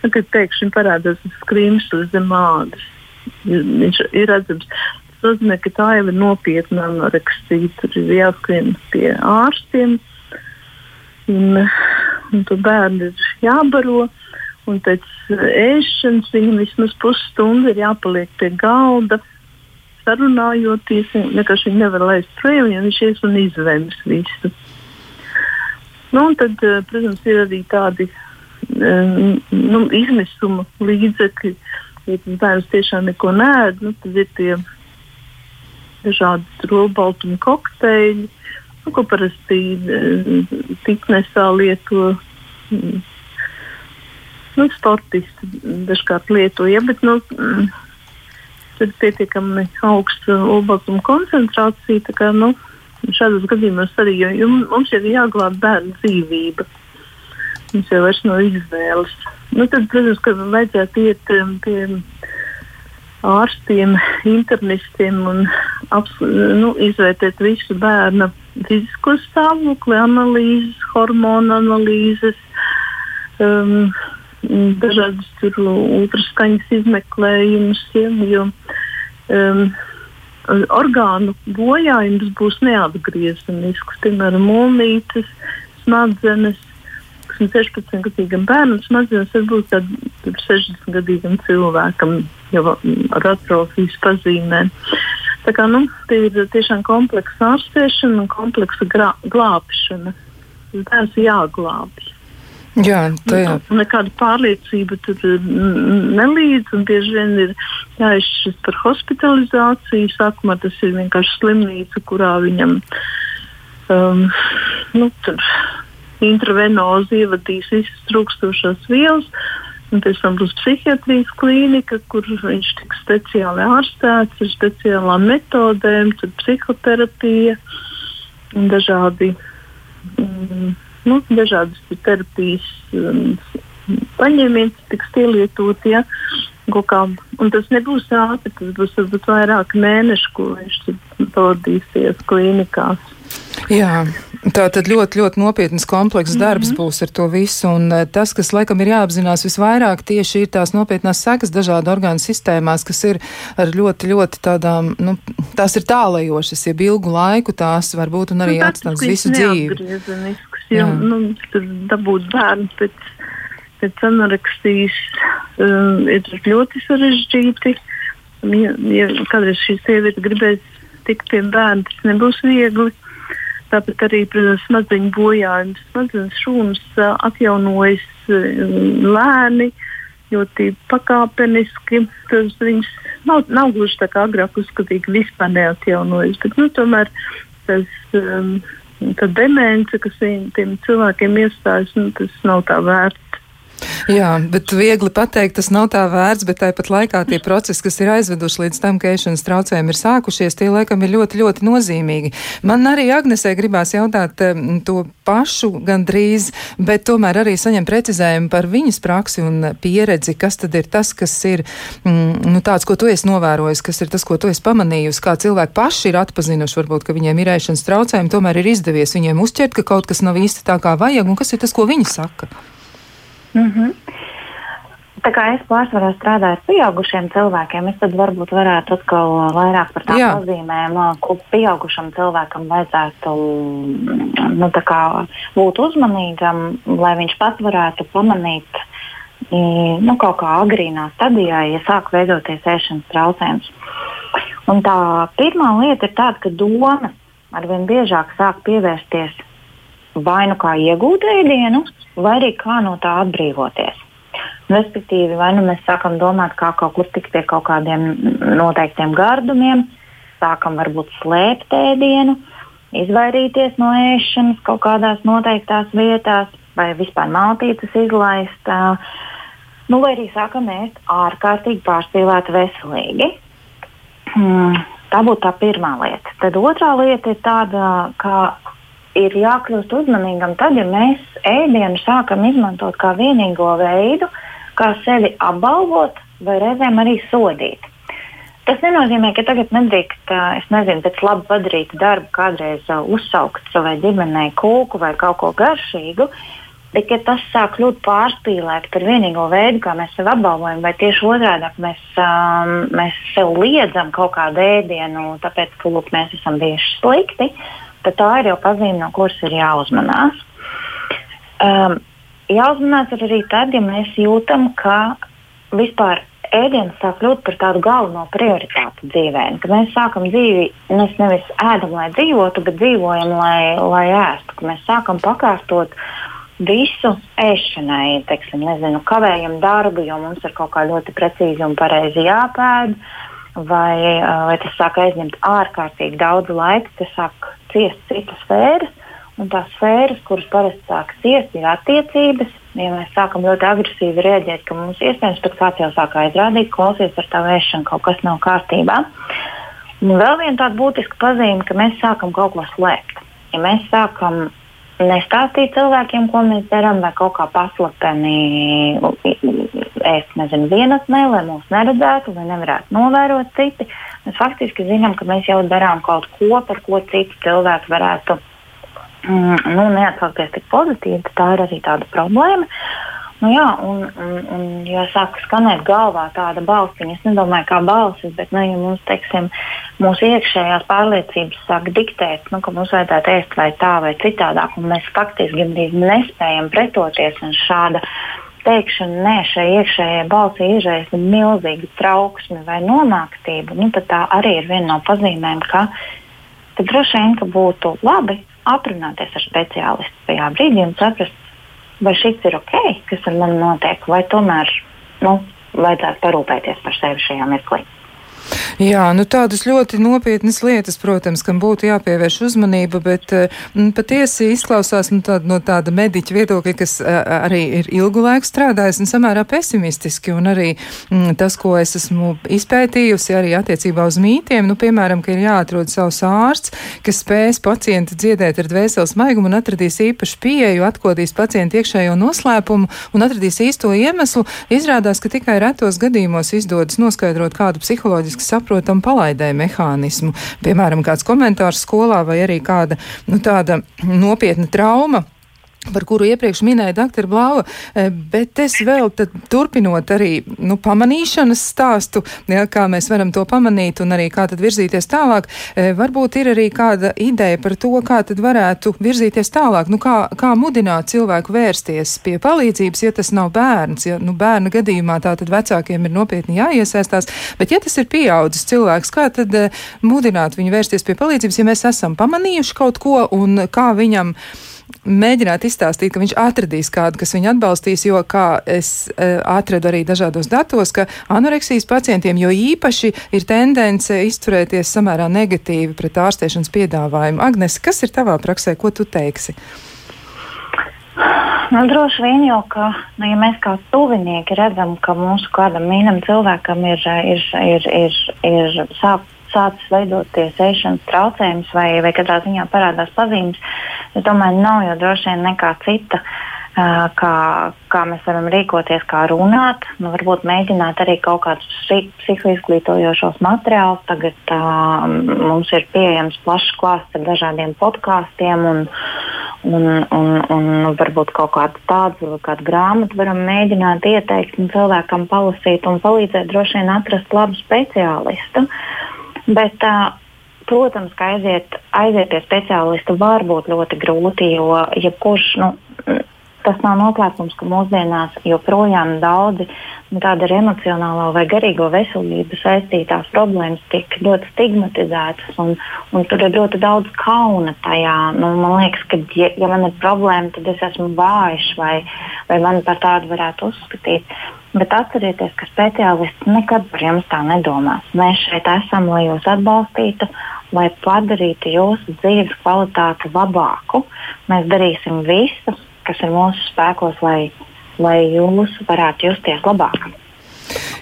nu, kad pēkšņi parādās skrimšļs zem ādas, viņš ir redzams. Tas nozīmē, ka tā jau ir nopietna anoreksija. Tur ir jāskrien pie ārstiem un, un to bērnu ir jābaro. Un pēc ēšanas viņam vismaz pusstundu ir jāpaliek pie galda, sarunājoties. Vienkārši viņi nevar laist projām, ja viņš ies un izvēms visu. Nu, un tad, eh, protams, ir arī tādi um, nu, izmisuma līdzekļi. Ja bērns tiešām neko nēd, nu, tad ir tie dažādi robaltumu kokteļi, nu, ko parasti eh, lieto. Mm, nu, sportisti dažkārt lieto, ja, bet nu, mm, ir pietiekami augsta olbaltuma koncentrācija. Kā, nu, šādos gadījumos arī jo, mums ir jāglābj bērnu dzīvība. Mums jau vairs nav izvēles. Nu, tad, protams, ka vajadzētu iet um, pie ārstiem, internistiem un aps, nu, izvērtēt visu bērna fizisko stāvokli, analīzes, hormonu analīzes, um, dažādas ultraskaņas izmeklējumus. Jo, um, orgānu bojājums būs neatgriezenisks, piemēram, mūnītes, smadzenes. 16 gadīgam bērnam smadzenes var būt 60 gadīgam cilvēkam jau ar atrofijas pazīmēm. Tā kā nu, ir tiešām kompleksa ārstēšana un kompleksa glābšana. Bērns jāglābj.
Jā, tā jā.
Nu, nekāda pārliecība tur nelīdz, un bieži vien ir jāizšķiras par hospitalizāciju. Sākumā tas ir vienkārši slimnīca, kurā viņam um, nu, intravenozi ievadīs visas trūkstošās vielas. Un pēc tam būs psihiatrijas klīnika, kur viņš tiks speciāli ārstēts ar speciālām metodēm, tad psihoterapija un dažādi. Mm, nu, dažādas terapijas um, paņēmiens tiks pielietot. Ja, kā, un tas nebūs ātri, tas būs varbūt vairāk mēnešu, ko viņš pavadīsies klīnikās.
Jā, tā tad ļoti, ļoti nopietnas komplekss darbs mm -hmm. būs ar to visu, un eh, tas, kas laikam ir jāapzinās visvairāk, tieši ir tās nopietnās sekas dažādu orgānu sistēmās, kas ir ar ļoti, ļoti tādām, nu, tās ir tālajošas, ja ilgu laiku tās var būt un arī nu, atstās visu dzīvi
jo nu, dabūt bērnu pēc, pēc anoreksijas um, ir ļoti sarežģīti. Ja, ja kādreiz šī sieviete gribēs tikt pie bērna, tas nebūs viegli. Tāpat arī, smadzeņu bojājums, smadzenes šūnas uh, atjaunojas uh, lēni, ļoti pakāpeniski. Tas viņas nav, nav gluži tā kā agrāk uzskatīja, ka vispār neatjaunojas, bet nu, tomēr tas um, demence, kas tiem cilvēkiem iestājas, nu, tas nav tā vērts.
Jā, bet viegli pateikt, tas nav tā vērts, bet tāpat laikā tie procesi, kas ir aizveduši līdz tam, ka ēšanas traucējumi ir sākušies, tie laikam ir ļoti, ļoti nozīmīgi. Man arī Agnesē gribās jautāt um, to pašu gandrīz, bet tomēr arī saņem precizējumu par viņas praksi un pieredzi, kas tad ir tas, kas ir mm, nu, tāds, ko tu esi novērojis, kas ir tas, ko tu esi pamanījusi, kā cilvēki paši ir atpazinuši, varbūt, ka viņiem ir ēšanas traucējumi, tomēr ir izdevies viņiem uzķert, ka kaut kas nav īsti tā kā vajag, un kas ir tas, ko viņi saka.
Mm -hmm. Tā kā es pārsvarā strādāju ar pieaugušiem cilvēkiem, es tad varbūt varētu atkal vairāk par tām Jā. nozīmēm, ko pieaugušam cilvēkam vajadzētu nu, kā, būt uzmanīgam, lai viņš pats varētu pamanīt nu, kaut kā agrīnā stadijā, ja sāk veidoties ēšanas traucējums. Un tā pirmā lieta ir tāda, ka domas arvien biežāk sāk pievērsties vai nu kā iegūt ēdienu, vai arī kā no tā atbrīvoties. Respektīvi, vai nu mēs sākam domāt, kā kaut kur tikt pie kaut kādiem noteiktiem gardumiem, sākam varbūt slēpt ēdienu, izvairīties no ēšanas kaut kādās noteiktās vietās, vai vispār maltītes izlaist. Nu, vai arī sākam ēst ārkārtīgi pārspīlēti veselīgi. Hmm, tā būtu tā pirmā lieta. Tad otrā lieta ir tāda, ka ir jākļūst uzmanīgam tad, ja mēs ēdienu sākam izmantot kā vienīgo veidu, kā sevi apbalvot vai reizēm arī sodīt. Tas nenozīmē, ka tagad nedrīkst, es nezinu, pēc labi padarīta darba kādreiz uzsaukt savai ģimenei kūku vai kaut ko garšīgu, bet ja tas sāk kļūt pārspīlēti par vienīgo veidu, kā mēs sevi apbalvojam, vai tieši otrādi mēs, um, mēs sev liedzam kaut kādu ēdienu, tāpēc, ka lūk, mēs esam bijuši slikti, tad tā ir jau pazīme, no kuras ir jāuzmanās. Um, jāuzmanās arī tad, ja mēs jūtam, ka vispār ēdiens sāk kļūt par tādu galveno prioritāti dzīvē. Kad mēs sākam dzīvi, mēs nevis ēdam, lai dzīvotu, bet dzīvojam, lai, lai ēstu. Kad mēs sākam pakārtot visu ēšanai, teiksim, nezinu, kavējam darbu, jo mums ir kaut kā ļoti precīzi un pareizi jāpēd. Vai, vai tas sāk aizņemt ārkārtīgi daudz laika, tas sāk ciest citas sfēras, un tās sfēras, kuras parasti sāk ciest, ir attiecības, ja mēs sākam ļoti agresīvi rēģēt, ka mums iespējams pat kāds jau sāk aizrādīt, klausies ar tā vēšanu, kaut kas nav kārtībā. Un vēl viena tāda būtiska pazīme, ka mēs sākam kaut ko slēpt. Ja mēs sākam nestāstīt cilvēkiem, ko mēs darām, vai kaut kā paslapeni ēst, nezinu, vienatnē, lai mūs neredzētu, vai nevarētu novērot citi, mēs faktiski zinām, ka mēs jau darām kaut ko, par ko citi cilvēki varētu mm, nu, neatsaukties tik pozitīvi, tā ir arī tāda problēma. Nu, jā, un, un, un ja sāk skanēt galvā tāda balsiņa, es nedomāju, kā balsis, bet nu, ja mums, teiksim, mūsu iekšējās pārliecības sāk diktēt, nu, ka mums vajadzētu ēst vai tā vai citādāk, un mēs faktiski gandrīz nespējam pretoties šāda teikšana, nē, šai iekšējai balsī izraisa milzīgu trauksmi vai nomāktību, nu, tad tā arī ir viena no pazīmēm, ka droši vien ka būtu labi aprunāties ar speciālistu tajā brīdī un saprast, vai šis ir ok, kas ar mani notiek, vai tomēr nu, vajadzētu parūpēties par sevi šajā mirklī.
Jā, nu tādas ļoti nopietnas lietas, protams, kam būtu jāpievērš uzmanība, bet m, patiesi izklausās nu, tāda, no tāda mediķa viedokļa, kas a, arī ir ilgu laiku strādājis un samērā pesimistiski, un arī m, tas, ko es esmu izpētījusi arī attiecībā uz mītiem, nu, piemēram, ka ir jāatrod savs ārsts, kas spēs pacientu dziedēt ar dvēseles maigumu un atradīs īpašu pieeju, atkodīs pacientu iekšējo noslēpumu un atradīs īsto iemeslu, izrādās, ka tikai retos gadījumos izdodas noskaidrot kādu psiholoģisku saprotamu palaidēju mehānismu. Piemēram, kāds komentārs skolā vai arī kāda nu, tāda nopietna trauma par kuru iepriekš minēja dr. Blāva, eh, bet es vēl turpinot arī nu, pamanīšanas stāstu, ja, kā mēs varam to pamanīt un arī kā tad virzīties tālāk, eh, varbūt ir arī kāda ideja par to, kā tad varētu virzīties tālāk, nu, kā, kā mudināt cilvēku vērsties pie palīdzības, ja tas nav bērns, ja nu, bērna gadījumā tā tad vecākiem ir nopietni jāiesaistās, bet ja tas ir pieaudzis cilvēks, kā tad eh, mudināt viņu vērsties pie palīdzības, ja mēs esam pamanījuši kaut ko un kā viņam mēģināt izstāstīt, ka viņš atradīs kādu, kas viņu atbalstīs, jo, kā es e, atradu arī dažādos datos, ka anoreksijas pacientiem jo īpaši ir tendence izturēties samērā negatīvi pret ārstēšanas piedāvājumu. Agnes, kas ir tavā praksē, ko tu teiksi?
Nu, droši vien jau, ka nu, ja mēs kā tuvinieki redzam, ka mūsu kādam mīļam cilvēkam ir, ir, ir, ir, ir sāpes sācis veidoties ēšanas traucējums vai, vai katrā ziņā parādās pazīmes, es domāju, nav jau droši vien nekā cita. Kā, kā mēs varam rīkoties, kā runāt, nu, varbūt mēģināt arī kaut kādus psihoizglītojošos materiālus. Tagad uh, mums ir pieejams plašs klāsts ar dažādiem podkāstiem, un, un, un, un varbūt kaut kādu tādu kādu grāmatu varam mēģināt ieteikt cilvēkam palasīt un palīdzēt droši vien atrast labu speciālistu. Uh, Bet, protams, ka aiziet, aiziet pie speciālista var būt ļoti grūti, jo jebkurš, nu, tas nav noslēpums, ka mūsdienās joprojām daudzi nu, tāda ar emocionālo vai garīgo veselību saistītās problēmas tiek ļoti stigmatizētas, un, un tur ir ļoti daudz kauna tajā. Nu, man liekas, ka, ja, ja man ir problēma, tad es esmu vājš vai, vai man par tādu varētu uzskatīt. Bet atcerieties, ka speciālists nekad par jums tā nedomās. Mēs šeit esam, lai jūs atbalstītu, lai padarītu jūsu dzīves kvalitāti labāku. Mēs darīsim visu, kas ir mūsu spēkos, lai, lai jūs varētu justies labāk.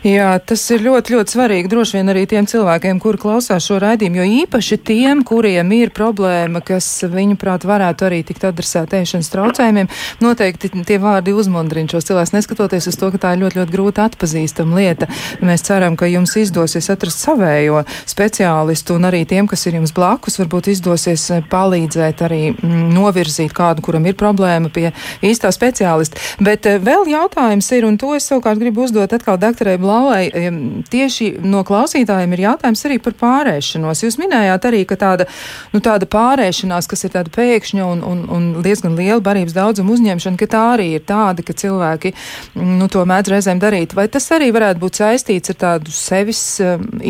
Jā, tas ir ļoti, ļoti svarīgi droši vien arī tiem cilvēkiem, kuri klausās šo raidījumu, jo īpaši tiem, kuriem ir problēma, kas viņuprāt varētu arī tikt adresēta ēšanas traucējumiem, noteikti tie vārdi uzmundrina šos cilvēkus, neskatoties uz to, ka tā ir ļoti, ļoti grūti atpazīstama lieta. Mēs ceram, ka jums izdosies atrast savējo speciālistu un arī tiem, kas ir jums blakus, varbūt izdosies palīdzēt arī mm, novirzīt kādu, kuram ir problēma pie īstā speciālista. Bet eh, vēl jautājums ir, un to es savukārt gribu uzdot atkal doktorai Blauai, tieši no klausītājiem ir jautājums arī par pārēšanos. Jūs minējāt arī, ka tāda, nu, tāda pārēšanās, kas ir tāda pēkšņa un, un, un diezgan liela barības daudzuma uzņemšana, ka tā arī ir tāda, ka cilvēki nu, to mēdz reizēm darīt. Vai tas arī varētu būt saistīts ar tādu sevis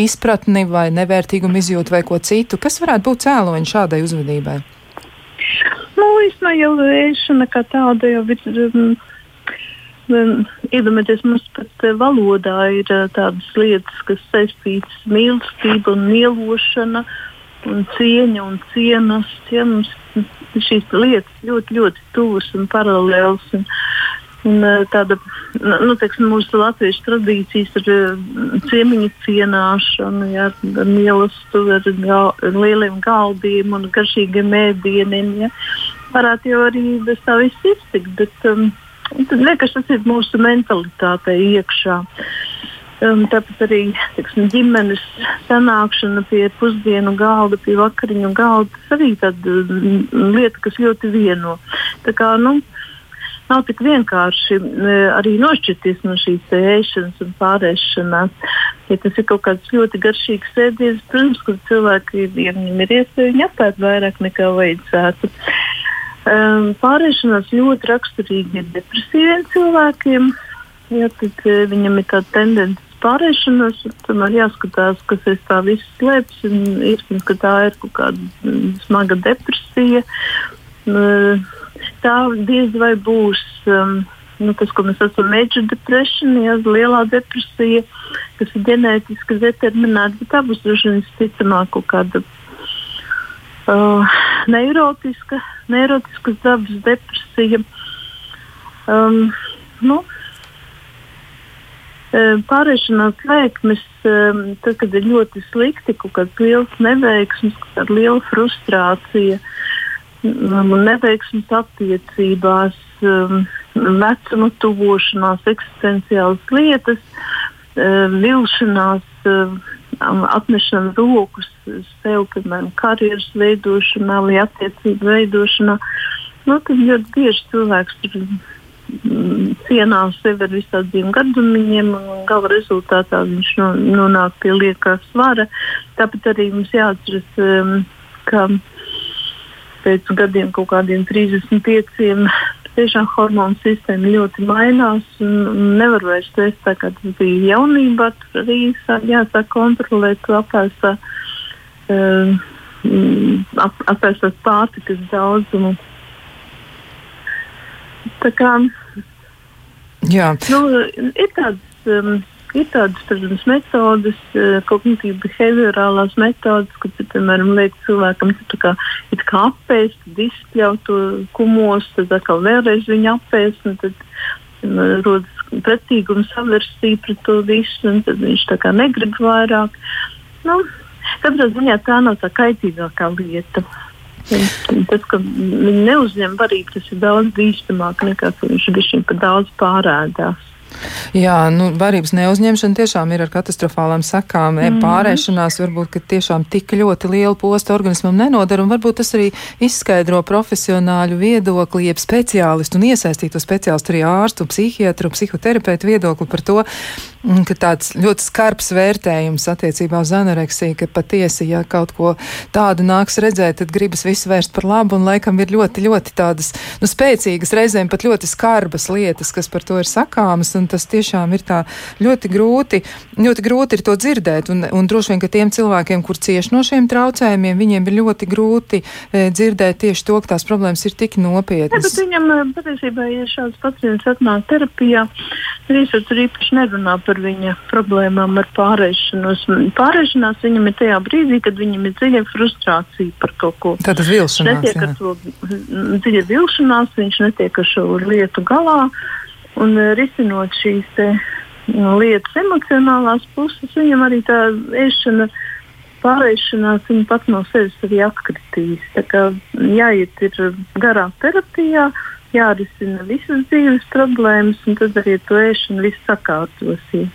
izpratni vai nevērtīgumu izjūtu vai ko citu? Kas varētu būt cēloņi šādai uzvedībai?
Nu, īstenībā jau ēšana kā tāda jau ir. Um, Iedomājieties, mums pat eh, valodā ir eh, tādas lietas, kas saistītas ar mīlestību mīlošanu, cieņu un cienas. Ja, mums šīs lietas ļoti, ļoti tuvas un paralēlas. Un, un eh, tāda, nu, teiksim, mūsu latviešu tradīcijas ir ciemiņu cienāšana, ja, ar mīlestību, ar, gal, lieliem galdiem un garšīgiem ēdieniem. Ja. Varētu jau arī bez tā viss iztikt. Bet, um, Tad liekas, tas ir mūsu mentalitātei iekšā. Um, tāpat arī tiksim, ģimenes sanākšana pie pusdienu galda, pie vakariņu galda. Tas arī tāda mm, lieta, kas ļoti vieno. Tā kā, nu, nav tik vienkārši arī nošķirties no šīs ēšanas un pārēšanās. Ja tas ir kaut kāds ļoti garšīgs ēdiens, protams, ka cilvēki, ja viņiem ir iespēja, viņi apēd vairāk nekā vajadzētu. Um, pārēšanās ļoti raksturīgi ir depresīviem cilvēkiem. Ja, tad, uh, viņam ir tāda tendence pārēšanās, tomēr jāskatās, kas aiz tā viss slēpjas. Iespējams, ka tā ir kaut kāda smaga depresija. Uh, tā diez vai būs. Um, nu, tas, ko mēs saucam par major depression, ja lielā depresija, kas ir ģenētiski determinēta, bet tā būs droši vien visticamāk kaut kāda uh, neirotiska, neirotiskas dabas depresija. Um, nu, uh, Pārēšanās lēkmes, um, tad, kad ir ļoti slikti, kaut kāds liels neveiksms, kaut kāda liela frustrācija, um, neveiksmes attiecībās, um, vecuma tuvošanās, eksistenciālas lietas, vilšanās. Atnešana rokas sev, piemēram, karjeras veidošanā vai attiecību veidošanā, nu, tad ļoti bieži cilvēks tur mm, cienā sevi ar visādiem gadumiem, un gala rezultātā viņš nonāk pie liekā svara. Tāpat arī mums jāatceras, um, ka pēc gadiem, kaut kādiem 35, tiešām hormonu sistēma ļoti mainās. Nevar vairs teikt, tā, kā tas bija jaunībā. Tur arī jāsāk kontrolēt to apēstā, uh, ap, apēstās pārtikas daudzumu. Tā kā
Jā.
nu, ir tādas. Um, Ir tādas, protams, metodas, kognitīvas behaviorālās metodas, kad, piemēram, liek cilvēkam kā, kā apēst, tad izspļaut to kumos, tad atkal vēlreiz viņu apēst, un tad rodas pretīgums, saversija pret to visu, un tad viņš tā kā negrib vairāk. Nu, katrā ziņā tā nav tā kaitīgākā lieta. Tas, ka viņi neuzņem varību, tas ir daudz bīstamāk nekā, ka viņš ir par daudz pārēdās.
Jā, nu, varības neuzņemšana tiešām ir ar katastrofālām sekām. Mm -hmm. Pārēšanās varbūt tiešām tik ļoti lielu postu organismam nenodara, un varbūt tas arī izskaidro profesionāļu viedokli, jeb speciālistu un iesaistīto speciālistu, arī ārstu, psihiatru, psihoterapeitu viedokli par to, ka tāds ļoti skarbs vērtējums attiecībā uz anoreksiju, ka patiesi, ja kaut ko tādu nāks redzēt, tad gribas visu vērst par labu, un laikam ir ļoti, ļoti tādas, nu, spēcīgas, reizēm pat ļoti skarbas lietas, kas par to ir sakāmas un tas tiešām ir tā ļoti grūti, ļoti grūti ir to dzirdēt, un, un droši vien, ka tiem cilvēkiem, kur cieš no šiem traucējumiem, viņiem ir ļoti grūti e, dzirdēt tieši to, ka tās problēmas ir tik nopietnas.
Ja, viņam e, patiesībā, ja šāds pacients atnāk terapijā, Rīsot tur īpaši nerunā par viņa problēmām ar pārēšanos. Pārēšanās viņam ir tajā brīdī, kad viņam ir dziļa frustrācija par kaut ko.
Tātad vilšanās.
Netiek ar to dziļa vilšanās, viņš netiek ar šo lietu galā. Un uh, risinot šīs te, lietas emocionālās puses, viņam arī tā ēšana pārēšanās viņa pat no sevis arī atkritīs. Tā kā jāiet ir garā terapijā, jārisina visas dzīves problēmas, un tad arī to ēšanu viss sakārtosies.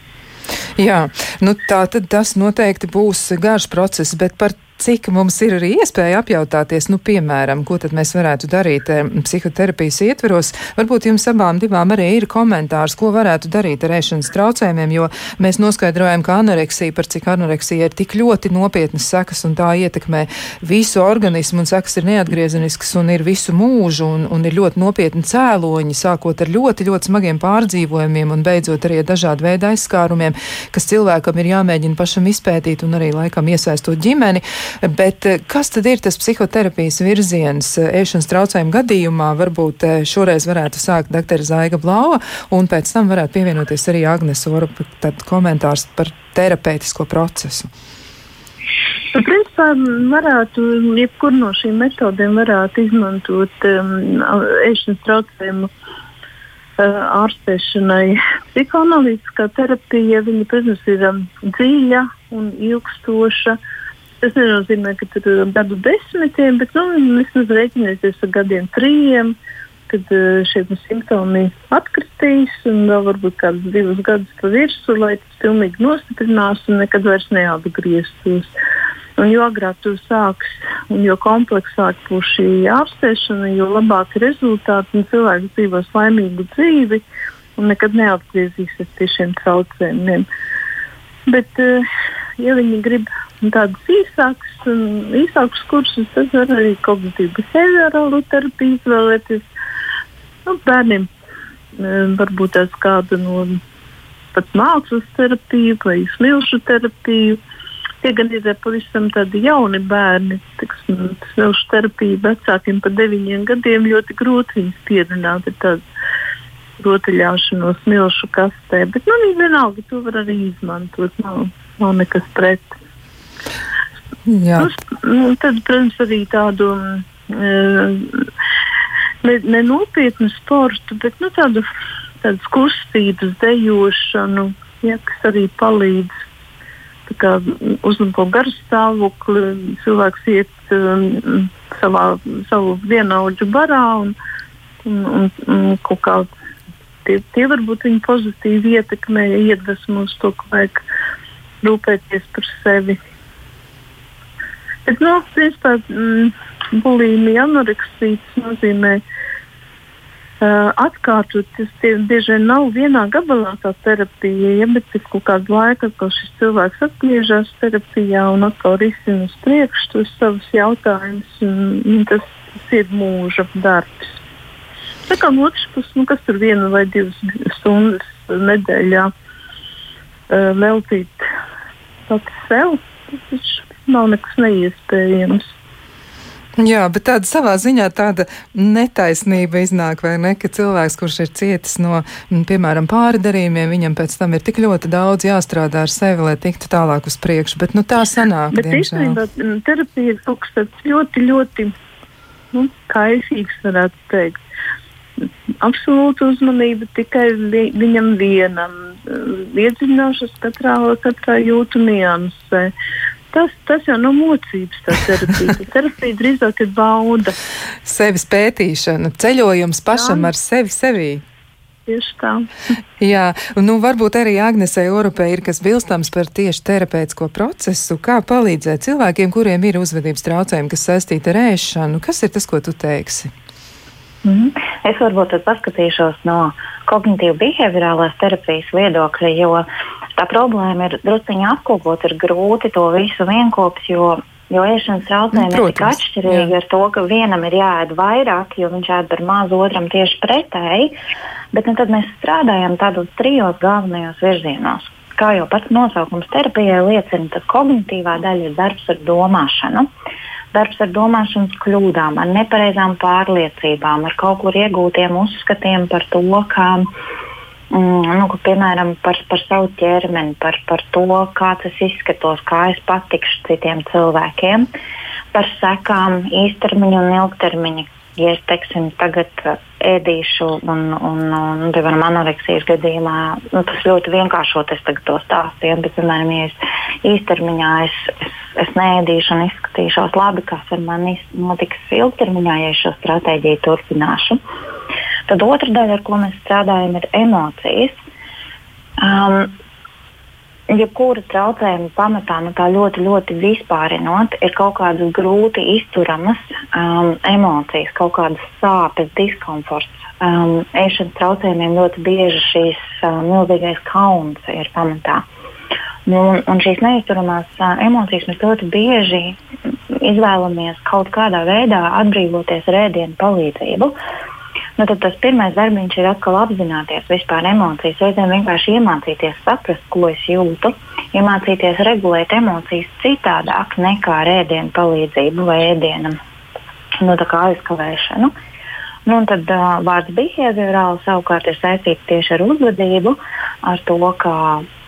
Jā, nu tā tad tas noteikti būs garš process, bet par cik mums ir arī iespēja apjautāties, nu, piemēram, ko tad mēs varētu darīt eh, psihoterapijas ietveros. Varbūt jums abām divām arī ir komentārs, ko varētu darīt ar ēšanas traucējumiem, jo mēs noskaidrojam, ka anoreksija, par cik anoreksija ir tik ļoti nopietnas sekas un tā ietekmē visu organismu un sekas ir neatgriezeniskas un ir visu mūžu un, un ir ļoti nopietni cēloņi, sākot ar ļoti, ļoti smagiem pārdzīvojumiem un beidzot arī ar dažādu veidu aizskārumiem, kas cilvēkam ir jāmēģina pašam izpētīt un arī laikam iesaistot ģimeni. Bet eh, kas tad ir tas psihoterapijas virziens eh, ēšanas traucējumu gadījumā? Varbūt eh, šoreiz varētu sākt dr. Zaiga Blauva, un pēc tam varētu pievienoties arī Agnes Orupa, komentārs par terapeitisko procesu.
Nu, principā varētu, jebkur no šīm metodēm varētu izmantot um, ēšanas traucējumu uh, ārstēšanai. Psihoanalītiskā terapija, viņa, protams, ir dziļa un ilgstoša. Uh, Tas nenozīmē, ka tur ir gadu desmitiem, bet nu, vismaz rēķināties ar gadiem trījiem, kad uh, šie simptomi atkritīs un vēl varbūt kādus divus gadus pa virsmu, lai tas pilnīgi nostiprinās un nekad vairs neatgrieztos. Un jo agrāk tu sāks, un jo kompleksāk būs šī ārstēšana, jo labāki rezultāti un cilvēks dzīvos laimīgu dzīvi un nekad neatgriezīsies pie šiem traucējumiem. Bet, uh, ja viņi grib tādus īsākus, īsākus kursus, tad var arī kognitīvu behaviorālu terapiju izvēlēties. Nu, bērniem varbūt tās kāda no pat mākslas terapiju vai smilšu terapiju. Tie gan ir pavisam tādi jauni bērni. Smilšu terapija vecākiem par deviņiem gadiem ļoti grūti viņus pierunāt. Ir tāda rotaļāšanos smilšu kastē, bet nu, vienalga to var arī izmantot. Nav, nav nekas pret. Jā. Nu, tad, protams, arī tādu mm, ne, ne nopietnu sportu, bet nu, tādu, tādas kustības, dejošanu, ja, kas arī palīdz uzlabot garu stāvokli. Cilvēks iet um, savā, savu vienaudžu barā un, un, un, un kaut kā tie, tie varbūt viņu pozitīvi ietekmē, iedvesmo uz to, ka vajag rūpēties par sevi. Bet, nu, principā, mm, bulimija, anoreksija nozīmē uh, atkārtot. Tas tie, bieži vien nav vienā gabalā tā terapija, ja, bet pēc kaut kāda laika atkal šis cilvēks atgriežas terapijā un atkal risina uz priekšu tos savus jautājumus. Un, un tas, tas ir mūža darbs. Tā kā no otras puses, nu, kas tur viena vai divas stundas nedēļā uh, veltīt pats sev, tas nav nekas neiespējams.
Jā, bet tāda savā ziņā tāda netaisnība iznāk, vai ne, ka cilvēks, kurš ir cietis no, piemēram, pārdarījumiem, viņam pēc tam ir tik ļoti daudz jāstrādā ar sevi, lai tiktu tālāk uz priekšu, bet nu tā sanāk,
bet īstenībā terapija ir kaut kas tāds ļoti, ļoti, nu, kaisīgs, varētu teikt. Absolūta uzmanība tikai vi viņam vienam, iedziļināšanās katrā, katrā jūtu niansē. Tas, tas jau nav mocības, tā terapija. Tā terapija drīzāk ir bauda.
Sevis pētīšana, ceļojums pašam Jā. ar sevi sevī.
Tieši tā.
Jā, nu, varbūt arī Agnesei Orupai ir kas bilstams par tieši terapeitisko procesu, kā palīdzēt cilvēkiem, kuriem ir uzvedības traucējumi, kas saistīti ar ēšanu. Kas ir tas, ko tu teiksi?
Mm. Es varbūt paskatīšos no kognitīvas behaviorālās terapijas viedokļa, jo tā problēma ir druskuļi apkopot, ir grūti to visu vienkopis, jo, jo ēšanas traucējumi ir tik atšķirīgi jā. ar to, ka vienam ir jāēd vairāk, jo viņš ēd par maz, otram tieši pretēji. Bet nu, tad mēs strādājam tādos trijos galvenajos virzienos. Kā jau pats nosaukums terapijai liecina, tad kognitīvā daļa ir darbs ar domāšanu. Darbs ar domāšanas kļūdām, ar nepareizām pārliecībām, ar kaut kur iegūtiem uzskatiem par to, ka Mm, nu, piemēram, par, par savu ķermeni, par, par to, kā tas izskatos, kā es patikšu citiem cilvēkiem, par sekām īstermiņa un ilgtermiņa. Ja es teiksim, tagad ēdīšu, un, un, un piemēram, anoreksijas gadījumā nu, tas ļoti vienkāršot es to stāstu, ja, bet, piemēram, ja es īstermiņā es, es, es neēdīšu un izskatīšos labi, kas ar mani notiks ilgtermiņā, ja es šo stratēģiju turpināšu. Tad otra daļa, ar ko mēs strādājam, ir emocijas. Um, jebkura traucējuma pamatā, nu tā ļoti, ļoti vispārinot, ir kaut kādas grūti izturamas um, emocijas, kaut kādas sāpes, diskomforts. Um, ēšanas traucējumiem ļoti bieži šīs uh, milzīgais kauns ir pamatā. Nu, un šīs neizturamās uh, emocijas mēs ļoti bieži izvēlamies kaut kādā veidā atbrīvoties ar ēdienu palīdzību. Uh, nu, tad tas pirmais darbiņš ir atkal apzināties vispār emocijas. Reizēm vienkārši iemācīties saprast, ko es jūtu, iemācīties regulēt emocijas citādāk nekā ar ēdienu palīdzību vai ēdienam nu, aizkavēšanu. Nu, tad uh, vārds behaviorāli savukārt ir saistīts tieši ar uzvedību, ar to, ka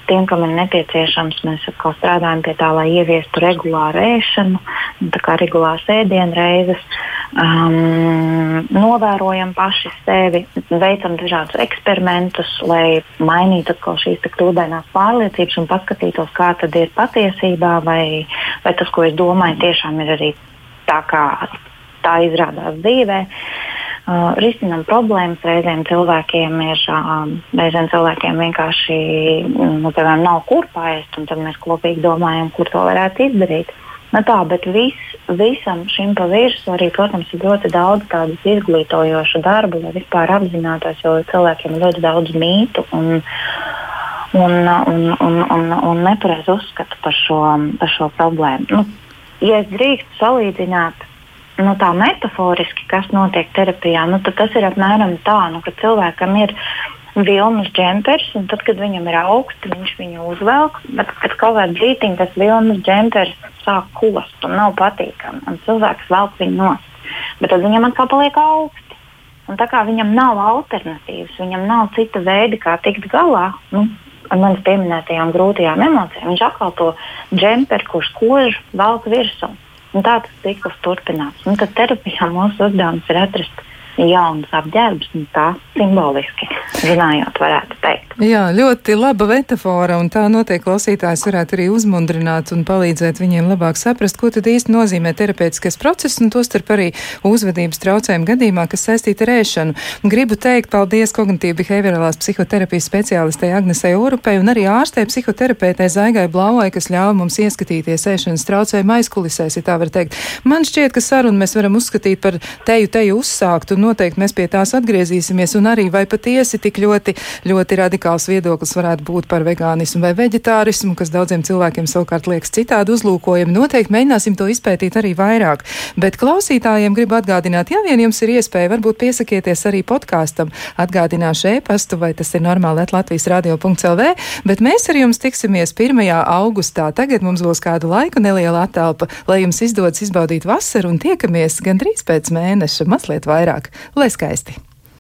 tiem, kam ir nepieciešams, mēs atkal strādājam pie tā, lai ieviestu regulāru ēšanu, nu, tā kā regulāras ēdienreizes. Um, novērojam paši sevi, veicam dažādus eksperimentus, lai mainītu šīs kļūdainās pārliecības un paskatītos, kā tad ir patiesībā, vai, vai tas, ko es domāju, tiešām ir arī tā, kā tā izrādās dzīvē. Uh, uh, risinam problēmas. Reizēm cilvēkiem ir, uh, reizēm cilvēkiem vienkārši nu, piemēram, nav kur paēst, un tad mēs kopīgi domājam, kur to varētu izdarīt. Nu, tā, bet vis, visam šim pa virsmu arī, protams, ir ļoti daudz tādu izglītojošu darbu, lai vispār apzinātos, jo cilvēkiem ir ļoti daudz mītu un, un, un, un, un, un nepareizu uzskatu par šo, par šo problēmu. Nu, ja es drīkstu salīdzināt nu, tā metaforiski, kas notiek terapijā, nu, tas ir apmēram tā, nu, ka cilvēkam ir vilnas džempers, un tad, kad viņam ir augsts, viņš viņu uzvelk, bet pēc kaut kāda brīdiņa tas vilnas džempers sāk kost un nav patīkami, un cilvēks velk viņu nost. Bet tad viņam atkal paliek augsts. Un tā kā viņam nav alternatīvas, viņam nav cita veida, kā tikt galā nu, ar manas pieminētajām grūtajām emocijām, viņš atkal to džemperu, kurš kož, velk virsū. Un tā tas cikls turpinās. Un tad terapijā mūsu uzdevums ir atrast jaunas apģērbs, un tā simboliski runājot, varētu teikt.
Jā, ļoti laba metafora, un tā noteikti klausītājs varētu arī uzmundrināt un palīdzēt viņiem labāk saprast, ko tad īsti nozīmē terapeitiskais process, un tostarp arī uzvedības traucējumu gadījumā, kas saistīta ar ēšanu. Gribu teikt paldies kognitīvi behaviorālās psihoterapijas speciālistei Agnesei Urupei un arī ārstei psihoterapeitei Zaigai Blauai, kas ļauj mums ieskatīties ēšanas traucējumu aizkulisēs, ja tā var teikt. Man šķiet, ka sarunu mēs varam uzskatīt par teju teju uzsāktu, noteikti mēs pie tās atgriezīsimies, un arī vai patiesi tik ļoti, ļoti radikāls viedoklis varētu būt par vegānismu vai veģetārismu, kas daudziem cilvēkiem savukārt liekas citādi uzlūkojami. Noteikti mēģināsim to izpētīt arī vairāk. Bet klausītājiem gribu atgādināt, ja vien jums ir iespēja, varbūt piesakieties arī podkāstam, atgādināšu e-pastu, vai tas ir normāli Latvijas radio.lv, bet mēs ar jums tiksimies 1. augustā. Tagad mums būs kādu laiku neliela atelpa, lai jums izdodas izbaudīt vasaru un tiekamies gandrīz pēc mēneša, mazliet vairāk. Lai skaisti!